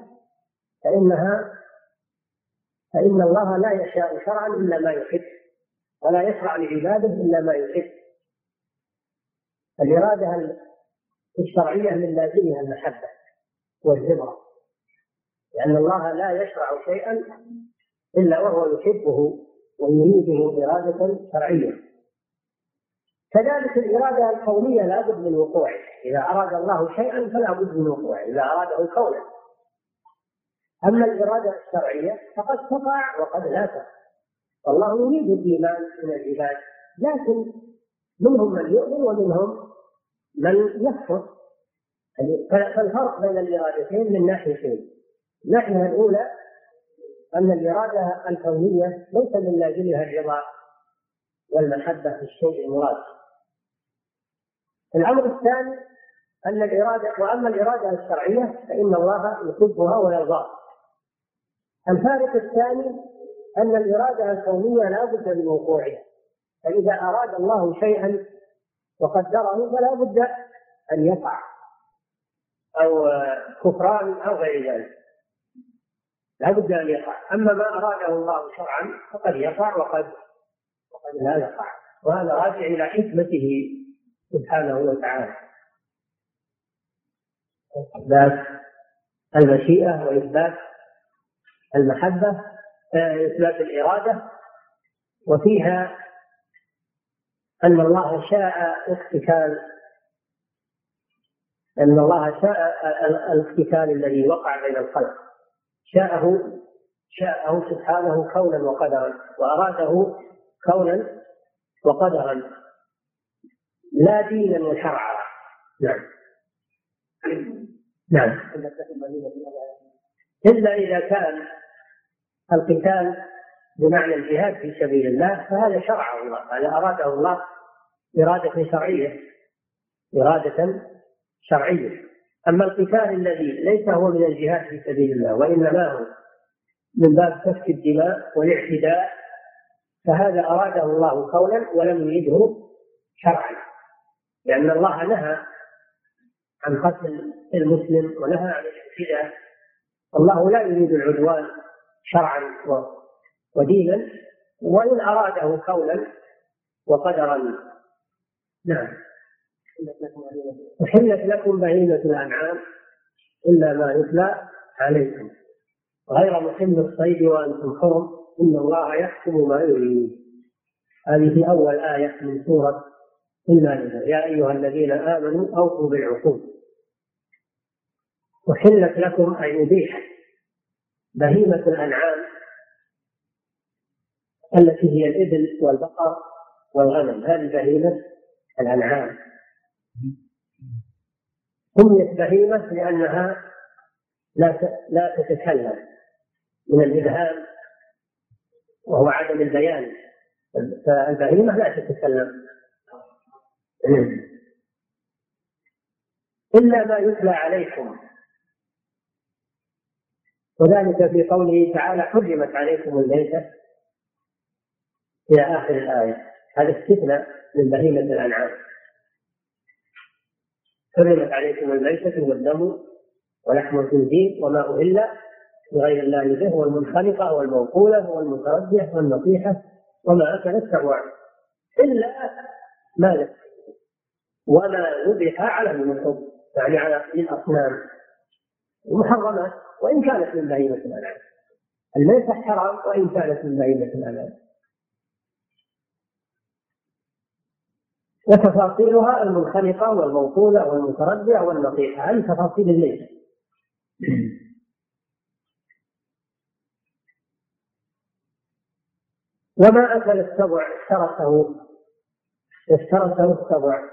فإنها فإن الله لا يشاء شرعا إلا ما يحب ولا يشرع لعباده إلا ما يحب. الإرادة الشرعية من لازمها المحبة والرضا لأن الله لا يشرع شيئا إلا وهو يحبه ويريده إرادة شرعية. كذلك الإرادة الكونية لا بد من وقوعه إذا أراد الله شيئا فلا بد من وقوعه إذا أراده كونا أما الإرادة الشرعية فقد تقع وقد لا تقع. والله يريد الإيمان من العباد لكن منهم من يؤمن ومنهم من يكفر. فالفرق بين الإرادتين من ناحيتين. الناحية الأولى أن الإرادة الكونية ليس من لاجلها الرضا والمحبة في الشيء المراد. الأمر الثاني أن الإرادة وأما الإرادة الشرعية فإن الله يحبها ويرضاها. الفارق الثاني أن الإرادة الكونية لا بد من وقوعها فإذا أراد الله شيئا وقدره فلا بد أن يقع أو كفران أو غير ذلك. لا بد أن يقع. أما ما أراده الله شرعا فقد يقع وقد وقد لا يقع. وهذا راجع إلى حكمته سبحانه وتعالى. إثبات المشيئة وإثبات المحبة آه، إثبات الإرادة وفيها أن الله شاء اقتتال أن الله شاء الاقتتال الذي وقع بين الخلق. شاءه شاءه سبحانه كونا وقدرا وأراده كونا وقدرا. لا دينا وشرعا. نعم. نعم. إلا إذا كان القتال بمعنى الجهاد في سبيل الله فهذا شرعه الله هذا أراده الله إرادة شرعية إرادة شرعية. أما القتال الذي ليس هو من الجهاد في سبيل الله وإنما هو من باب سفك الدماء والاعتداء فهذا أراده الله قولا ولم يريده شرعا. لأن الله نهى عن قتل المسلم ونهى عن الاعتداء. الله لا يريد العدوان شرعا ودينا وإن أراده قولا وقدرا. نعم. أحلت لكم بهيمة الأنعام إلا ما يتلى عليكم. غير محل الصيد وأنتم حرم. إن الله يحكم ما يريد. هذه في أول آية من سورة المائدة يا أيها الذين آمنوا أوفوا بالعقود. أحلت لكم أي أبيحت بهيمة الأنعام التي هي الإبل والبقر والغنم. هذه بهيمة الأنعام. سميت بهيمة لأنها لا لا تتكلم من الإبهام وهو عدم البيان. فالبهيمة لا تتكلم. إلا ما يتلى عليكم. وذلك في قوله تعالى حرمت عليكم الميتة إلى آخر الآية. هذا استثناء من بهيمة الأنعام. حرمت عليكم الميتة والدم ولحم الخنزير وما أهل لغير الله به والمنخنقة والموقولة والمتردية والنصيحة وما أكل السبع إلا ما ذكر وما ذبح على النصب يعني على الأصنام. المحرمات وإن كانت من بهيمة الأنعام. الميتة حرام وإن كانت من بهيمة الأنعام. وتفاصيلها المنخنقة والموصولة والمتردية والنصيحة هذه تفاصيل الميتة وما أكل السبع اشترته اشترته السبع.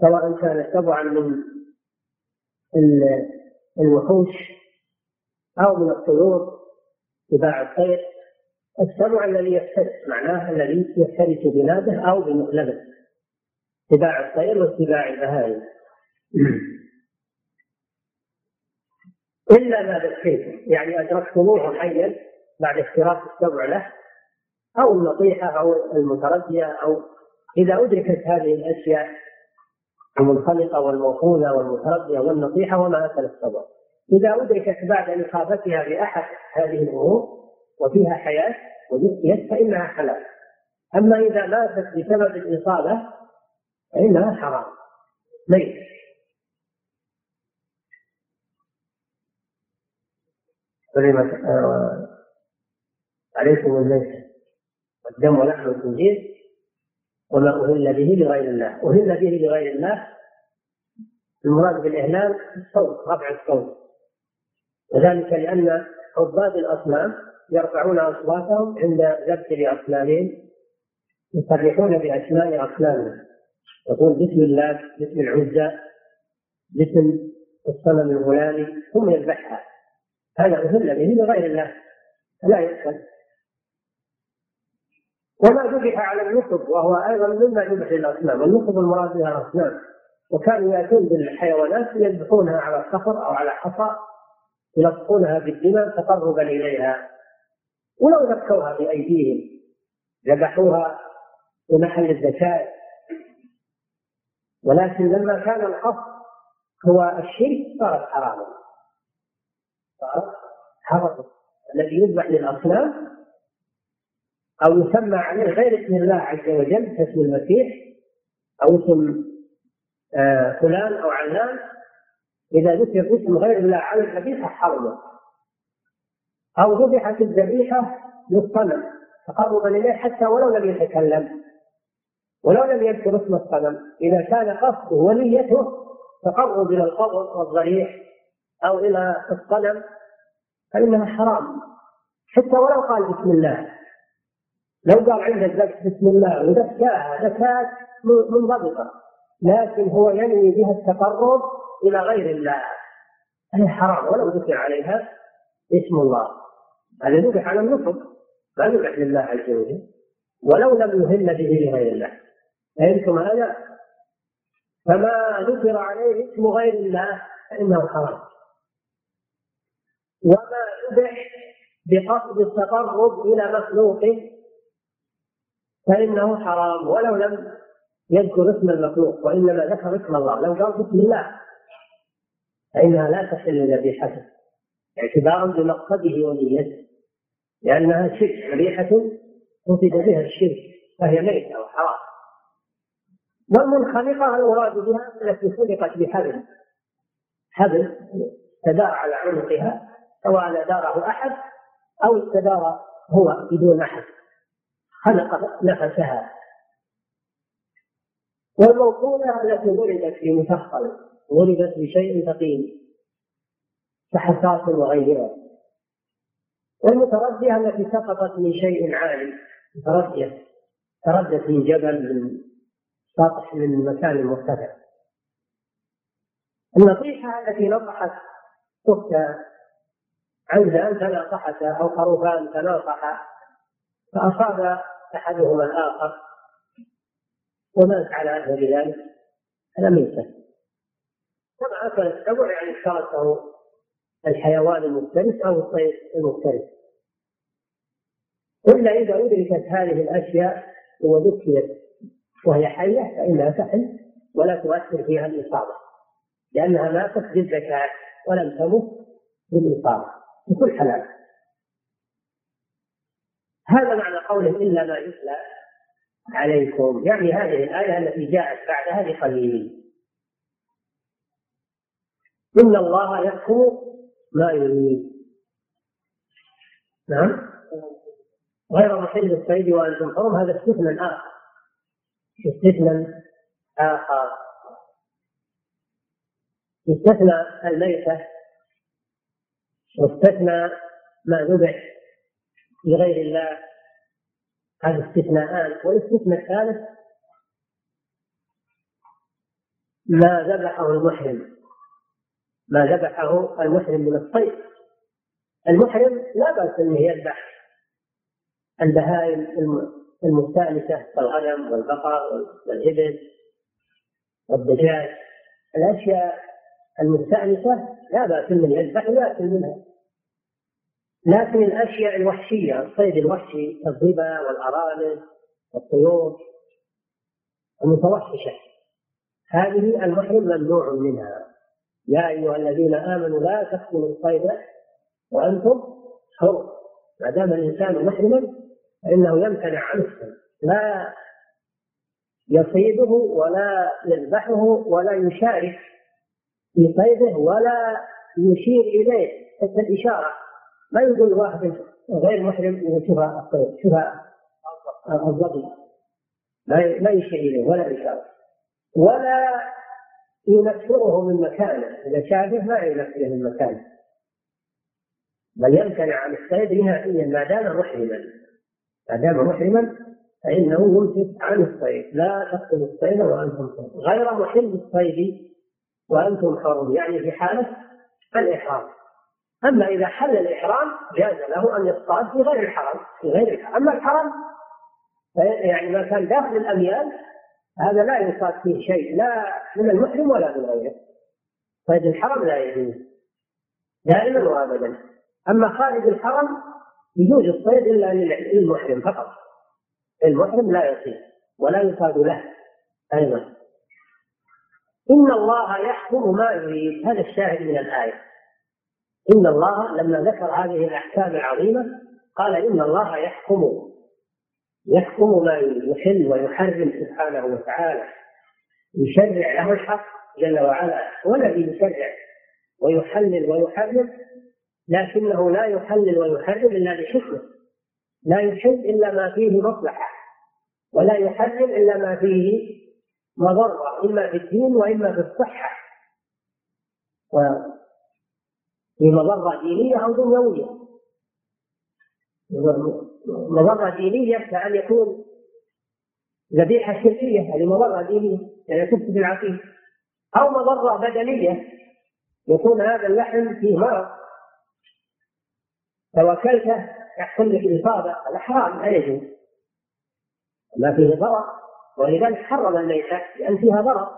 سواء كان سبعا من الوحوش أو من الطيور سباع الطير السبع الذي يفترس معناه الذي يفترس بلاده أو بمقلبه سباع الطير وسباع البهائم. إلا ما ذكيتم يعني أدركتموه حيا بعد افتراس السبع له أو النطيحة أو المتردية أو إذا أدركت هذه الأشياء المنخلقة والموقولة والمتردية والنطيحة وما أكل السبع إذا أدركت بعد إصابتها بأحد هذه الأمور وفيها حياة وذكيت فإنها حلال. أما إذا ماتت بسبب الإصابة فإنها حرام. ميت حرمت آه، عليكم الميت والدم ولحم الخنزير. وما أهل به لغير الله. أهل به لغير الله المراد بالإهلال الصوت رفع الصوت. وذلك لأن عباد الأصنام يرفعون أصواتهم عند ذبح لأصنامهم يصرحون بأسماء أصنامهم. يقول بسم الله بسم العزى باسم الصنم الغلامي ثم يذبحها. هذا أهل به لغير الله. لا يقبل وما ذبح على النصب وهو أيضا مما ذبح للأصنام، النصب المراد بها الأصنام. وكانوا ياتون بالحيوانات يذبحونها على الصخر أو على حصى يلصقونها بالدماء تقربا إليها. ولو ذكوها بأيديهم ذبحوها في محل الذكاء. ولكن لما كان القصد هو الشرك صارت حراما. صارت حراما الذي يذبح للأصنام أو يسمى عليه غير اسم الله عز وجل كاسم المسيح أو اسم آه، فلان أو علان. إذا ذكر اسم غير الله على الذبيحة حرمت أو ذبحت الذبيحة للصنم تقربا إليه حتى ولو لم يتكلم ولو لم يذكر اسم الصنم. إذا كان قصده ونيته تقرب إلى القبر والضريح أو إلى الصنم فإنها حرام. حتى ولو قال بسم الله. لو قال عند الذبح بسم الله وذكاها زكاة منضبطة لكن هو ينوي بها التقرب إلى غير الله. هي حرام ولو ذكر عليها اسم الله. هذا ذبح على النصب ما ذبح لله عز وجل ولو لم يهل به لغير الله. فهمتم هذا؟ فما ذكر عليه اسم غير الله فإنه حرام. وما ذبح بقصد التقرب إلى مخلوق فإنه حرام ولو لم يذكر اسم المخلوق وإنما ذكر اسم الله. لو قال بسم الله فإنها لا تحل ذبيحته اعتبارا بمقصده ونيته لأنها شرك. ذبيحة قصد بها الشرك فهي ميتة وحرام والمنخنقة المراد بها التي خلقت بحبل. حبل استدار على عنقها سواء داره أحد أو استدار هو بدون أحد. خلق نفسها. والموصولة التي ولدت في مثقل ولدت بشيء ثقيل كحساس وغيرها. والمتردية التي سقطت من شيء عالي متردية تردت من جبل من سطح من مكان مرتفع. النصيحة التي نصحت أختها عنزا تناصحتا أو خروفان تناصحا فأصاب أحدهما الآخر ومات على أثر ذلك هذا ميتة كما أكل السبع يعني اشتركه الحيوان المفترس أو الطير المفترس. إلا إذا أدركت هذه الأشياء وذكرت وهي حية فإنها تحل ولا تؤثر فيها الإصابة لأنها ماتت بالزكاة ولم تمت بالإصابة بكل حلال. هذا معنى قوله إلا ما يتلى عليكم. يعني هذه الآية التي جاءت بعدها بقليل إن الله يحكم ما يريد. نعم. غير محل الصيد وأنتم حرم هذا استثناء آخر. استثناء آخر. استثنى الميتة. واستثنى ما ذبح. لغير الله. هذا استثناءان. والاستثناء الثالث ما ذبحه المحرم. ما ذبحه المحرم من الصيد المحرم لا بأس أنه يذبح البهائم المستأنسة كالغنم والبقر والإبل والدجاج. الأشياء المستأنسة لا بأس أنه يذبح ويأكل منها. لكن الأشياء الوحشية الصيد الوحشي كالظبا والأرانب والطيور المتوحشة. هذه المحرم ممنوع منها. يا أيها الذين آمنوا لا تقتلوا الصيد وأنتم حر ما دام الإنسان محرما فإنه يمتنع عن الصيد. لا يصيده ولا يذبحه ولا يشارك في صيده ولا يشير إليه. حتى الإشارة. ما يقول واحد غير محرم شوف الصيد شوف الضبي لا يشير إليه ولا إشارة. ولا ينفره من مكانه. إذا شافه ما ينفره من مكانه. بل يمتنع عن الصيد نهائيا ما دام محرما. ما دام محرما فإنه يمسك عن الصيد. لا تقتلوا الصيد وأنتم حرم غير محل الصيد وأنتم حرم. يعني في حالة الإحرام. أما إذا حل الإحرام جاز له أن يصطاد في غير الحرم في غير الحرم أما الحرم يعني ما كان داخل الأميال هذا لا يصاد فيه شيء لا من المحرم ولا من غيره. صيد الحرم لا يجوز. دائما وابدا. أما خارج الحرم يجوز الصيد إلا للمحرم فقط. المحرم لا يصيد ولا يصاد له أيضا. إن الله يحكم ما يريد. هذا الشاهد من الآية. ان الله لما ذكر هذه الاحكام العظيمه قال ان الله يحكم يحكم ما يحل ويحرم سبحانه وتعالى يشرع له الحق جل وعلا هو الذي يشرع ويحلل ويحرم لكنه لا يحلل ويحرم الا بحكمه لا يحل الا ما فيه مصلحه ولا يحرم الا ما فيه مضره اما في الدين واما في الصحه. وفي مضره دينية أو دنيوية. مضرة دينية كأن يكون ذبيحة شركية هذه مضرة دينية يعني تفسد العقيدة. أو مضرة بدنية يكون هذا اللحم فيه مرض. لو أكلته يحصل لك إصابة هذا حرام لا يجوز. ما فيه ضرر ولذلك حرم الميتة لأن فيها ضرر.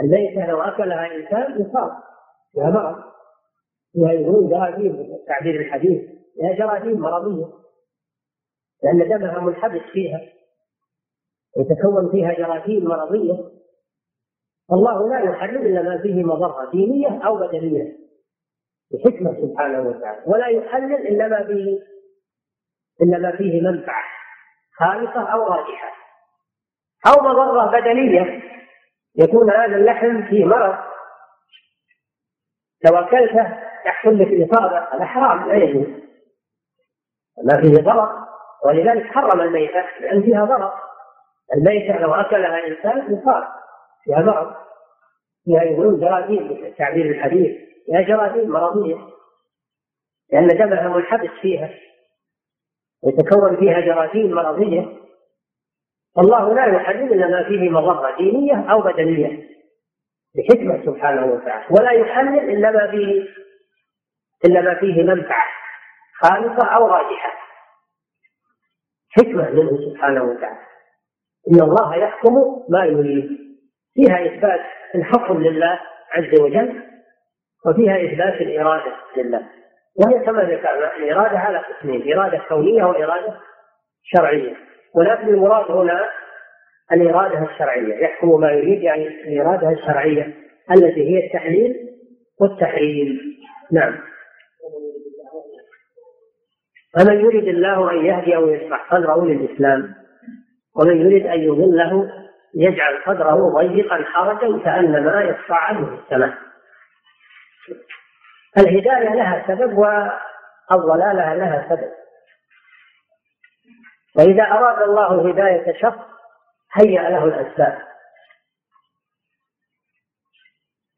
الميتة لو أكلها إنسان يصاب. فيها مرض. فيها يقولون جراثيم تعبير الحديث. فيها جراثيم مرضية. لأن دمها منحبس فيها. يتكون فيها جراثيم مرضية. الله لا يحرم إلا ما فيه مضرة دينية أو بدنية. بحكمة سبحانه وتعالى. ولا يحلل إلا ما فيه إلا ما فيه منفعة خالصة أو راجحة أو مضرة بدنية. يكون هذا اللحم فيه مرض. لو أكلته يحصل لك إصابة هذا حرام لا يجوز. ما فيه ضرر ولذلك حرم الميتة لأن فيها ضرر. الميتة لو أكلها إنسان يصاب فيها ضرر. فيها يقولون جراثيم بالتعبير الحديث. فيها جراثيم مرضية لأن دمها منحبس فيها. يتكون فيها جراثيم مرضية. الله لا يحلل إلا ما فيه مضرة دينية أو بدنية. بحكمة سبحانه وتعالى. ولا يحلل إلا ما فيه إلا ما فيه منفعة خالصة أو راجحة. حكمة منه سبحانه وتعالى. إن الله يحكم ما يريد. فيها إثبات الحكم لله عز وجل وفيها إثبات الإرادة لله. وهي كما ذكرنا الإرادة على قسمين إرادة كونية وإرادة شرعية. ولكن المراد هنا الإرادة الشرعية. يحكم ما يريد يعني الإرادة الشرعية التي هي التحليل والتحريم. نعم. فمن يريد الله أن يهدي أو يشرح صدره للإسلام ومن يريد أن يضله يجعل صدره ضيقا حرجا كأنما يصعد في السماء. الهداية لها سبب والضلالة لها سبب. وإذا أراد الله هداية شخص هيأ له الأسباب.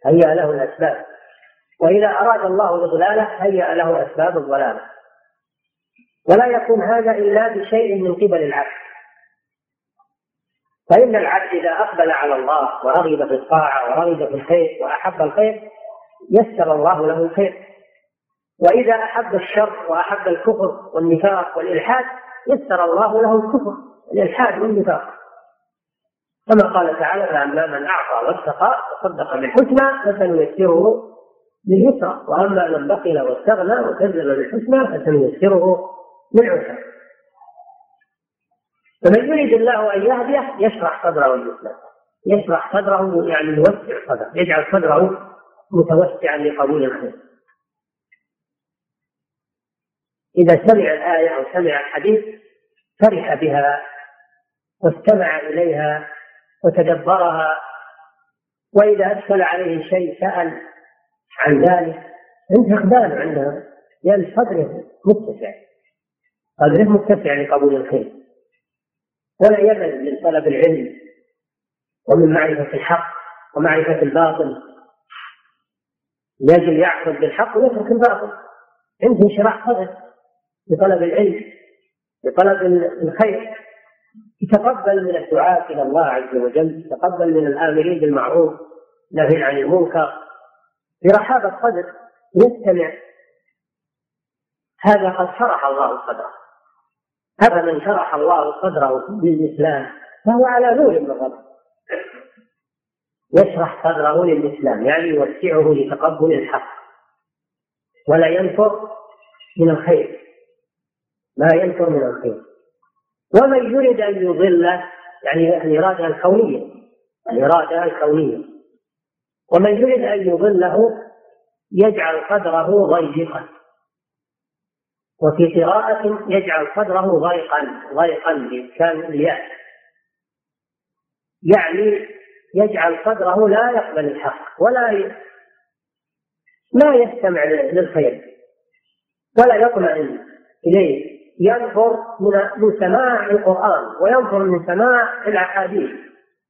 هيأ له الأسباب. وإذا أراد الله إضلاله هيأ له أسباب الضلالة. ولا يكون هذا إلا بشيء من قبل العبد فإن العبد إذا أقبل على الله ورغب في الطاعة ورغب في الخير وأحب الخير يسر الله له الخير. وإذا أحب الشر وأحب الكفر والنفاق والإلحاد يسر الله له الكفر الإلحاد والنفاق. كما قال تعالى فأما من أعطى واتقى وصدق بالحسنى فسنيسره لليسرى وأما من بخل واستغنى وكذب بالحسنى فسنيسره للعسرى فمن يريد الله أن يهديه يشرح صدره للإسلام. يشرح صدره يعني يوسع صدره يجعل صدره متوسعا لقبول الخير. إذا سمع الآية أو سمع الحديث فرح بها واستمع إليها وتدبرها وإذا أدخل عليه شيء سأل عن ذلك عنده إقبال عندها لأن صدره متسع. صدره متسع لقبول الخير. ولا يمل من طلب العلم ومن معرفة الحق ومعرفة الباطل. يجب يأخذ بالحق ويترك الباطل. عنده انشراح صدر بطلب العلم بطلب الخير. يتقبل من الدعاة إلى الله عز وجل يتقبل من الآمرين بالمعروف نهي عن المنكر. برحابة صدر يستمع. هذا قد شرح الله صدره أفمن شرح الله صدره للإسلام فهو على نور من ربه. يشرح صدره للإسلام يعني يوسعه لتقبل الحق. ولا ينفر من الخير. ما ينفر من الخير. ومن يريد أن يضله يعني الإرادة الكونية الإرادة الكونية. ومن يريد أن يضله يجعل قدره ضيقا. وفي قراءة يجعل قدره ضيقا ضيقا بإسكان الياء يعني يجعل قدره لا يقبل الحق ولا. لا يستمع للخير ولا يطمئن إليه. ينفر من من سماع القرآن وينفر من سماع الأحاديث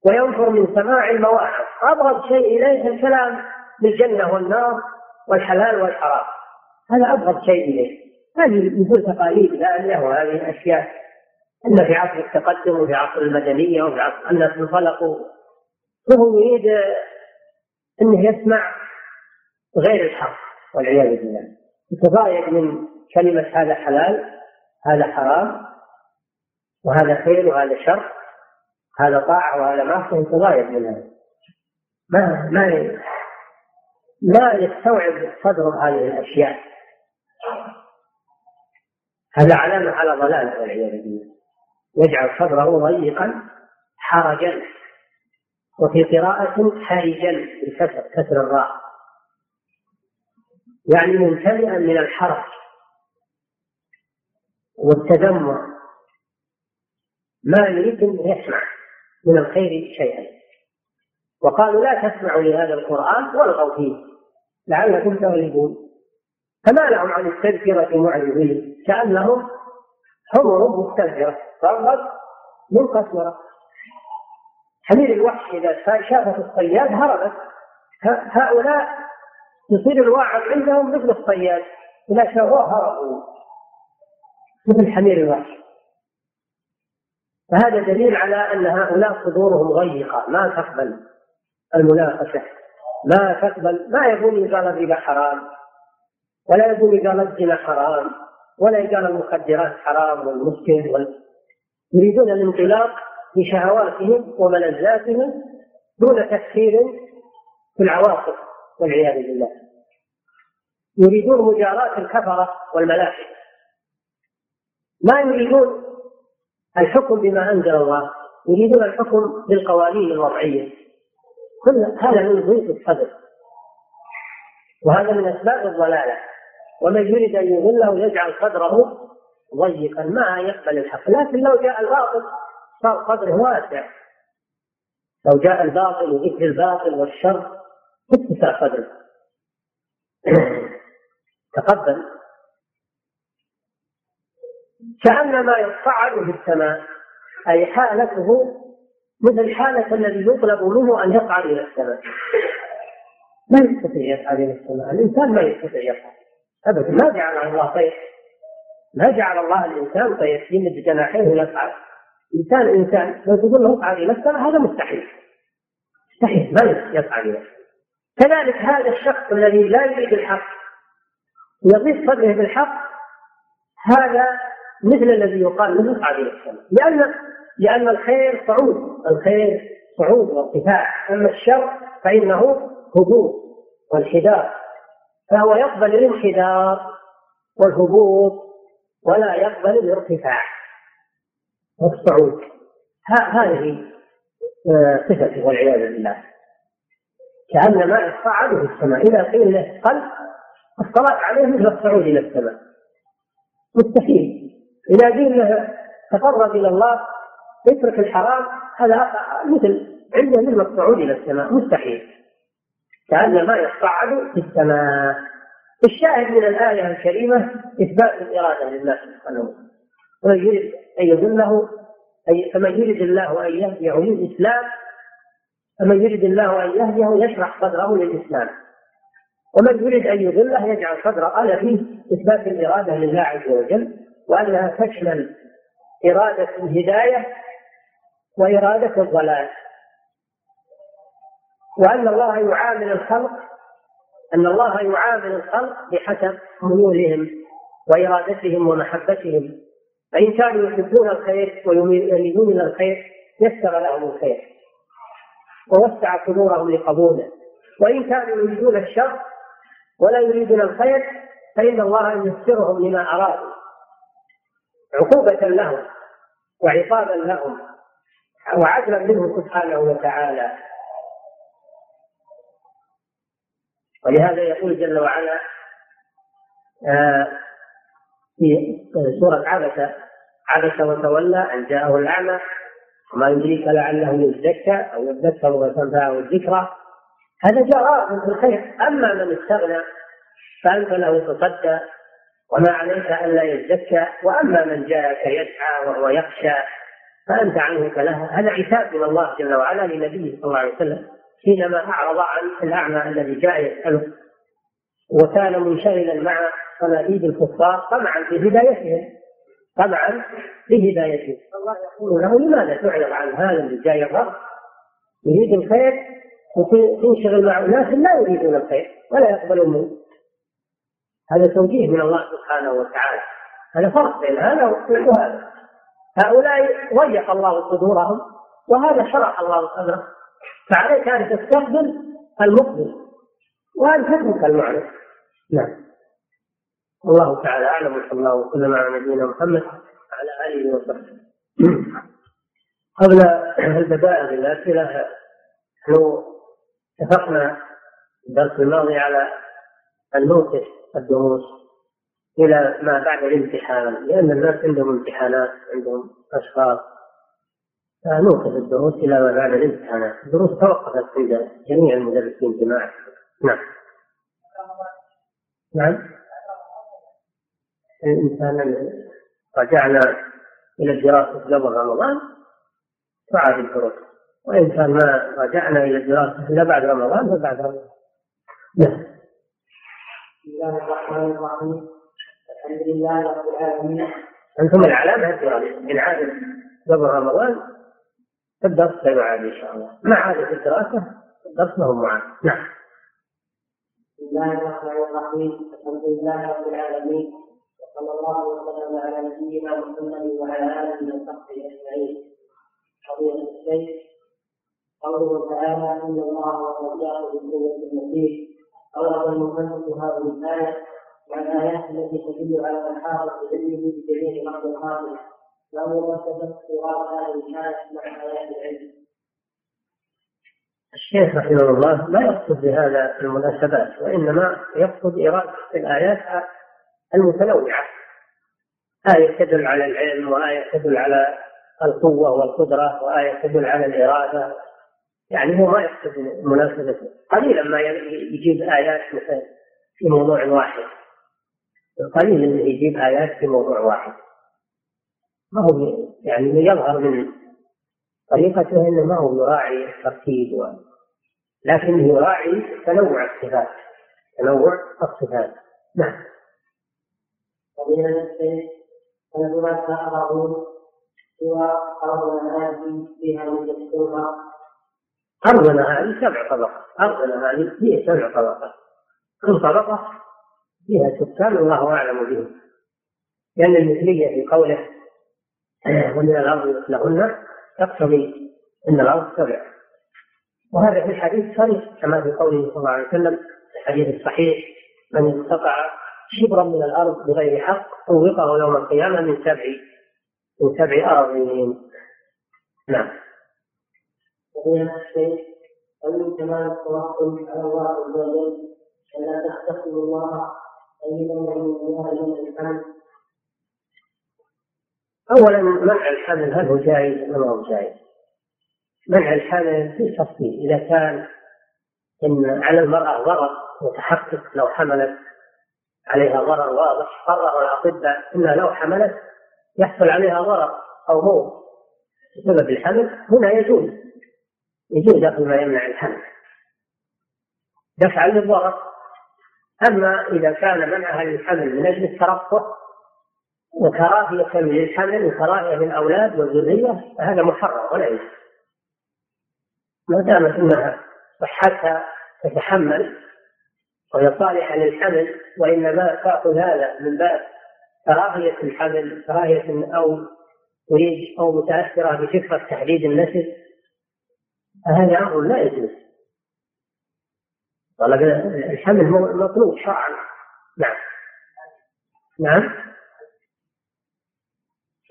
وينفر من سماع المواعظ. أبغض شيء إليه الكلام بالجنة والنار والحلال والحرام. هذا أبغض شيء إليه. هذه مثل تقاليد ثانية وهذه أشياء أن في عصر التقدم وفي عصر المدنية وفي عصر الناس انطلقوا وهو يريد أنه يسمع غير الحق والعياذ بالله. يتضايق من كلمة هذا حلال هذا حرام وهذا خير وهذا شر هذا طاعة وهذا معصية يتغاير من هذا. ما ما ما يستوعب صدره هذه الأشياء. هذا علامة على ضلال والعياذ بالله. يجعل صدره ضيقا حرجا وفي قراءة حرجا بكسر كسر الراء. يعني ممتلئا من الحرج والتذمر. ما يريد أن يسمع من الخير شيئا. وقالوا لا تسمعوا لهذا القرآن والغوا فيه. لعلكم تغلبون. فما لهم عن التذكرة معرضين كأنهم حمر مستنفرة فرت من قسورة حمير الوحش إذا شافت الصياد هربت. هؤلاء يصير الواعظ عندهم مثل الصياد إذا شافوه هربوا. مثل حمير الوحش. فهذا دليل على أن هؤلاء صدورهم ضيقة ما تقبل المناقشة. ما تقبل ما يقول قال الربا حرام. ولا يقول قال الزنا حرام ولا قال المخدرات حرام والمسكر وال... يريدون الانطلاق بشهواتهم وملذاتهم دون تفكير في العواقب والعياذ بالله. يريدون مجاراة الكفرة والملاحدة ما يريدون الحكم بما أنزل الله يريدون الحكم بالقوانين الوضعية. كل هذا من ضيق الصدر. وهذا من أسباب الضلالة. ومن يريد أن يضله يجعل صدره ضيقا. ما يقبل الحق. لكن لو جاء الباطل صار صدره واسع. لو جاء الباطل وذكر الباطل والشر اتسع صدره تقبل. كأنما يصعد في السماء أي حالته مثل حالة الذي يطلب منه أن يصعد إلى السماء. ما يستطيع يصعد إلى السماء. الإنسان ما يستطيع يصعد أبدا. ما جعل الله طير. ما جعل الله الإنسان طير. يمد جناحيه ويصعد إنسان إنسان. لو تقول له اصعد إلى السماء هذا مستحيل. مستحيل. ما يصعد إلى كذلك هذا الشخص الذي لا يريد الحق يضيق صدره بالحق هذا مثل الذي يقال له اصعد إلى السماء لأن لأن الخير صعود. الخير صعود وارتفاع أما الشر فإنه هبوط وانحدار فهو يقبل الانحدار والهبوط ولا يقبل الارتفاع. والصعود هذه آه، صفته والعياذ بالله. كأن ما يصعد في السماء. إذا قيل له قل الصلاة عليه مثل الصعود إلى السماء. مستحيل. إذا قيل له تقرب إلى الله اترك الحرام هذا مثل عنده مثل الصعود إلى السماء. مستحيل. كأن ما يصعد في السماء. الشاهد من الآية الكريمة إثبات الإرادة لله سبحانه وتعالى. ومن يريد أن يذله أي فمن يريد الله أن يهديه للإسلام فمن يريد الله أن يهديه يشرح صدره للإسلام. ومن يريد أن يضله يجعل صدره هذا فيه إثبات الإرادة لله عز وجل وأنها تشمل إرادة الهداية وإرادة الضلال. وأن الله يعامل الخلق أن الله يعامل الخلق بحسب ميولهم وإرادتهم ومحبتهم. فإن كانوا يحبون الخير ويريدون إلى الخير يسر لهم الخير ووسع صدورهم لقبوله. وإن كانوا يريدون الشر ولا يريدون الخير فإن الله ييسرهم لما أرادوا عقوبة لهم وعقابا لهم وعدلا منه سبحانه وتعالى. ولهذا يقول جل وعلا آه، في سورة عبس عبس وتولى أن جاءه الأعمى وما يدريك لعله يزكى أو يذكر وتنفعه الذكرى. هذا جاء في الخير. أما من استغنى فأنت له تصدى وما عليك ألا يزكى. وأما من جاءك يسعى وهو يخشى فأنت عنه كله هذا عتاب من الله جل وعلا لنبيه صلى الله عليه وسلم. حينما أعرض عن الأعمى الذي جاء يسأله وكان منشغلا مع صناديد الكفار طمعا في هدايتهم طمعا في الله يقول له لماذا تعرض عن هذا اللي جاي الرب يريد الخير؟ وتنشغل مع الناس لا يريدون الخير ولا يقبلون منه. هذا توجيه من الله سبحانه وتعالى. هذا فرق بين هذا وهذا هؤلاء ضيق الله صدورهم وهذا شرح الله صدره. فعليك أن تستقبل المقبل وأن تترك المعرض نعم. الله تعالى أعلم وصلى الله وسلم على نبينا محمد وعلى آله وصحبه. قبل البداء بالأسئلة نحن اتفقنا الدرس الماضي على أن نوقف الدروس إلى ما بعد الامتحان لأن الناس عندهم امتحانات عندهم أشخاص فنوقف الدروس إلى ما بعد الامتحانات الدروس توقفت عند جميع المدرسين جماعة نعم. نعم. الإنسان رجعنا إلى الدراسة قبل رمضان تعاد الدروس. وإن كان ما رجعنا إلى الدراسة إلا بعد رمضان فبعد رمضان. نعم. بسم الله الرحمن الرحيم. الحمد لله رب العالمين. أنتم العلامة الدراسة. إن عادت قبل رمضان الدرس لا يعاد إن شاء الله. ما عادت الدراسة الدرس له معاد نعم. بسم الله الرحمن الرحيم. الحمد لله رب العالمين. وصلى الله وسلم على نبينا محمد وعلى آله وصحبه أجمعين. فضيلة الشيخ. قوله تعالى ان الله وصدقه بالقوة المسيح أورد المصنف هذه الآية مع الآيات التي تدل على من حاط بعلمه بجميع مخلوقاته الآية مع العلم. الشيخ رحمه الله لا يقصد بهذا المناسبات وإنما يقصد إرادة الآيات المتنوعة. آية تدل على العلم وآية تدل على القوة والقدرة وآية تدل على الإرادة. يعني هو ما يقصد مناسبة. قليلا ما يجيب آيات في موضوع واحد. قليل انه يجيب آيات في موضوع واحد. ما هو يعني يظهر من طريقته إنه ما هو يراعي الترتيب و... لكنه يراعي تنوع الصفات. تنوع الصفات. نعم. ومن الشيء أن هناك أراضون سوى أرضنا هذه فيها من أرضنا هذه سبع طبقات. أرضنا هذه هي سبع طبقات. كل طبقة فيها سكان والله أعلم بهم. لأن المثلية في قوله ومن الأرض مثلهن تقتضي أن الأرض سبع وهذا في الحديث صريح كما في قوله صلى الله عليه وسلم الحديث الصحيح من استطاع شبرا من الأرض بغير حق طوقه يوم القيامة من سبع من سبع أراضين. نعم. ومن الشيء ومن كمال التوكل على الله عز وجل ألا تختصموا الله طيبا من الله الحمد أولا منع الحمل هل هو جائز أم هو جائز؟ منع الحمل في تفصيل إذا كان إن على المرأة ضرر متحقق لو حملت عليها ضرر واضح قرر الأطباء أنها لو حملت يحصل عليها ضرر أو موت بسبب الحمل هنا يجوز يجوز أخذ ما يمنع الحمل دفعا للضرر أما إذا كان منعها للحمل من أجل الترفه وكراهية للحمل وكراهية للأولاد والذرية فهذا محرم ولا يجوز. ما دامت أنها صحتها تتحمل وهي صالحة للحمل وإنما تأخذ هذا من باب كراهية الحمل كراهية أو تريد أو متأثرة بفكرة تحديد النسل فهذا أمر لا يجوز. طلب الحمل مطلوب شرعا. نعم. نعم.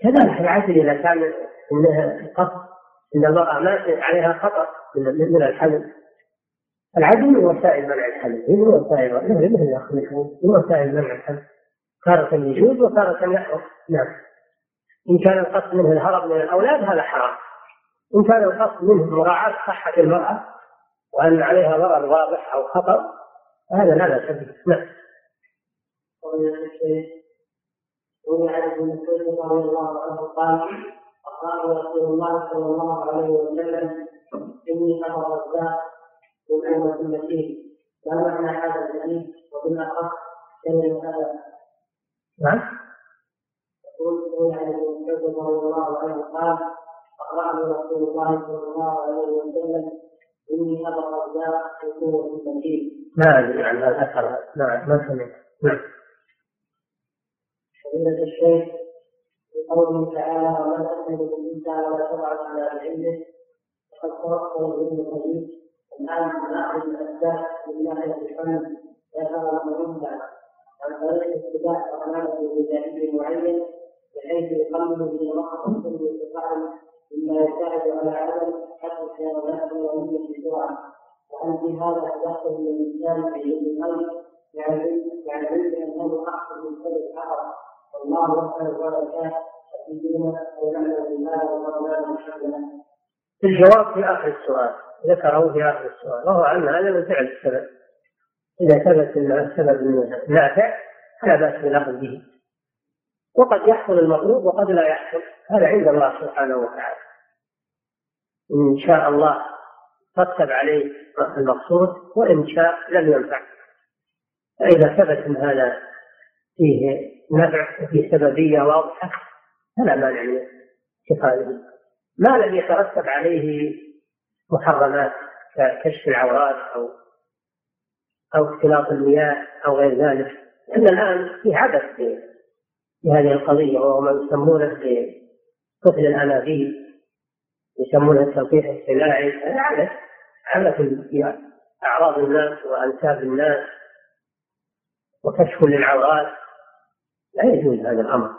كذلك العدل إذا كان إنها قصد إن المرأة ما عليها خطر من الحمل العدل من وسائل منع الحمل هي من وسائل مثل الأخ من وسائل منع الحمل تارة يجوز وتارة يحرم نعم. إن كان القصد منه الهرب من الأولاد هذا حرام. إن كان القصد منه مراعاة صحة المرأة. وأن عليها ضرر واضح أو خطر هذا لا بأس به. نعم. روي ابن مسعود رضي الله عنه قال قال رسول الله صلى الله عليه وسلم اني أنا الرزاق من امه المسيح ما معنى هذا الحديث وبالاخص كلمه هذا نعم يقول روي ابن مسعود رضي الله عنه قال اقرأني رسول الله صلى الله عليه وسلم اني ابا الرزاق من قوه المسيح ما ادري عن هذا الاثر نعم ما سمعت نعم فضيلة الشيخ في قوله تعالى وما تحمل الإنسان ولا تضع إلا بعلمه قد توصل ابن القيم الان ناخذ الأسباب من ناحيه الفن ذكر المهم عن طريق اتباع برنامج غذائي معين بحيث يقلل من رقم كل استقامه مما يساعد على عدم حفظ الحيوانات اليوميه بسرعة وأن في هذا تدخل من الانسان في علم الغيب يعني يعني يمكن انه احسن من كل الحرم والله لا الجواب في آخر السؤال ذكره في آخر السؤال وهو أن هذا من فعل السبب. إذا ثبت أن السبب نافع فلا بأس بالأخذ به. وقد يحصل المطلوب وقد لا يحصل. هذا عند الله سبحانه وتعالى. إن شاء الله رتب عليه المقصود وإن شاء لم ينفع. فإذا ثبت أن هذا فيه نفع وفيه سببية واضحة فلا مانع من اتخاذه ما لم يترتب عليه محرمات ككشف العورات أو أو اختلاط المياه أو غير ذلك. لأن الآن في عبث في هذه القضية وهو ما يسمونه بقتل الأنابيب يسمونه التلقيح الصناعي. هذا عبث عبث في أعراض الناس وأنساب الناس وكشف للعورات. لا يجوز هذا الأمر.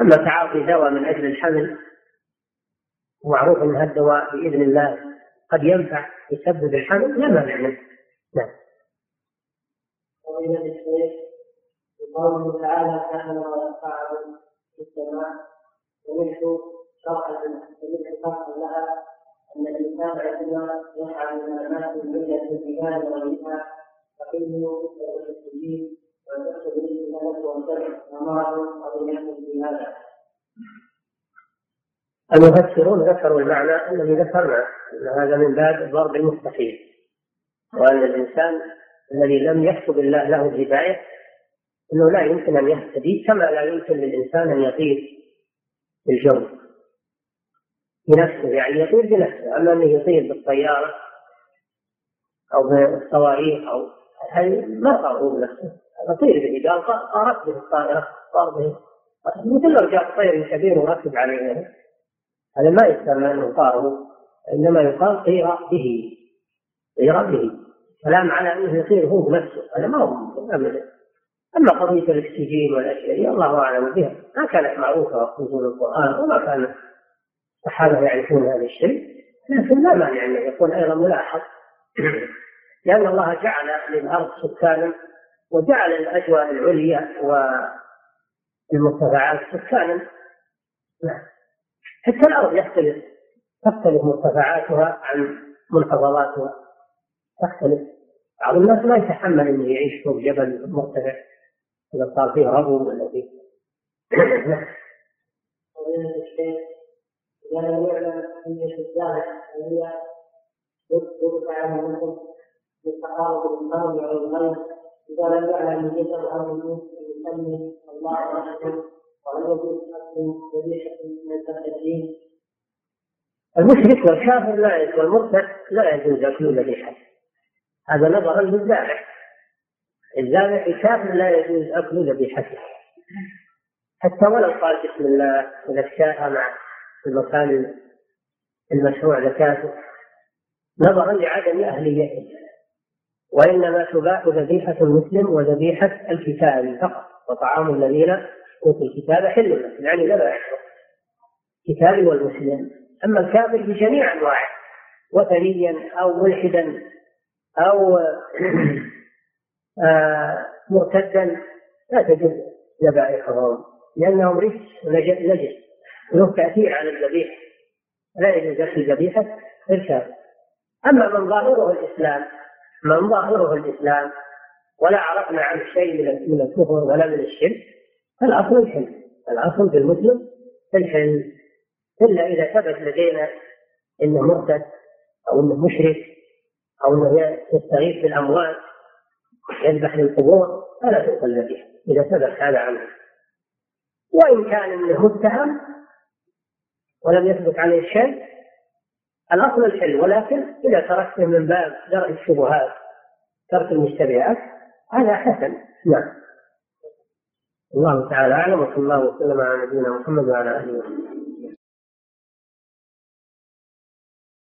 أما تعاطي دواء من أجل الحمل معروف أن هذا الدواء بإذن الله قد ينفع يسبب الحمل لا مانع منه. نعم. الشيخ قوله تعالى كان ويفعل في السماء سمعت شرحا سمعت شرحا لها أن الإنسان عندما يفعل من الناس من مله الجبال وغيرها فانه السجين المفسرون ذكروا المعنى الذي ذكرنا أن هذا من باب ضرب المستحيل وأن الإنسان الذي لم يكتب الله له الهدايه إنه لا يمكن أن يهتدي كما لا يمكن للإنسان أن يطير في الجو بنفسه يعني يطير بنفسه. أما أنه يطير بالطيارة أو بالصواريخ أو هذه ما هو بنفسه. يطير به قال طارت به الطائرة طار به. مثل لو جاء طير كبير وركب عليه. هذا ما يسمى أنه طار إنما يقال طير به. طير به. كلام على أنه يطير هو بنفسه. هذا ما هو أما قضية الاكسجين والأشياء الله أعلم بها. ما كانت معروفة في نزول القرآن وما كان الصحابة يعرفون هذا الشيء. لكن لا مانع انه يكون أيضا ملاحظ. لأن الله جعل للأرض سكانا. وجعل الأجواء العليا والمرتفعات سكانا. نعم. حتى الأرض يختلف. تختلف مرتفعاتها عن منخفضاتها. تختلف. بعض الناس ما يتحمل إنه يعيش فوق جبل مرتفع. إذا صار فيه ربو ولا فيه. إذا لم يعلم وهي يدرك على إذا لم يعلم نيته أو يسمي الله نفسه ولم يجوز أكل ذبيحة من الدين المشرك والكافر لا والمرتد لا يجوز أكل ذبيحة هذا نظرا للذابح الذابح الكافر لا يجوز أكل ذبيحته حتى ولو قال بسم الله وذكاها مع المكان المشروع ذكاته نظرا لعدم أهليته. وإنما تباح ذبيحة المسلم وذبيحة الكتاب فقط وطعام الذين أوتوا الكتاب حل يعني ذبائحهم الكتاب والمسلم. أما الكافر بجميع أنواعه وثنيا أو ملحدا أو آه، مرتدا لا تجوز ذبائحهم لأنهم رجس نجس له تأثير على الذبيحة. لا يجوز ذبيحة الكافر أما من ظاهره الإسلام من ظاهره الإسلام ولا عرفنا عنه شيء من الكفر ولا من الشرك فالأصل الحل. الأصل في المسلم الحل. إلا إذا ثبت لدينا أنه مرتد أو أنه مشرك أو أنه يستغيث بالأموات يذبح للقبور فلا تؤكل ذبيحة إذا ثبت هذا عنه. وإن كان أنه متهم ولم يثبت عليه شيء الأصل الحل ولكن إذا تركته من باب درء الشبهات ترك المشتبهات هذا حسن. نعم. الله تعالى أعلم وصلى الله وسلم على نبينا محمد وعلى آله وصحبه.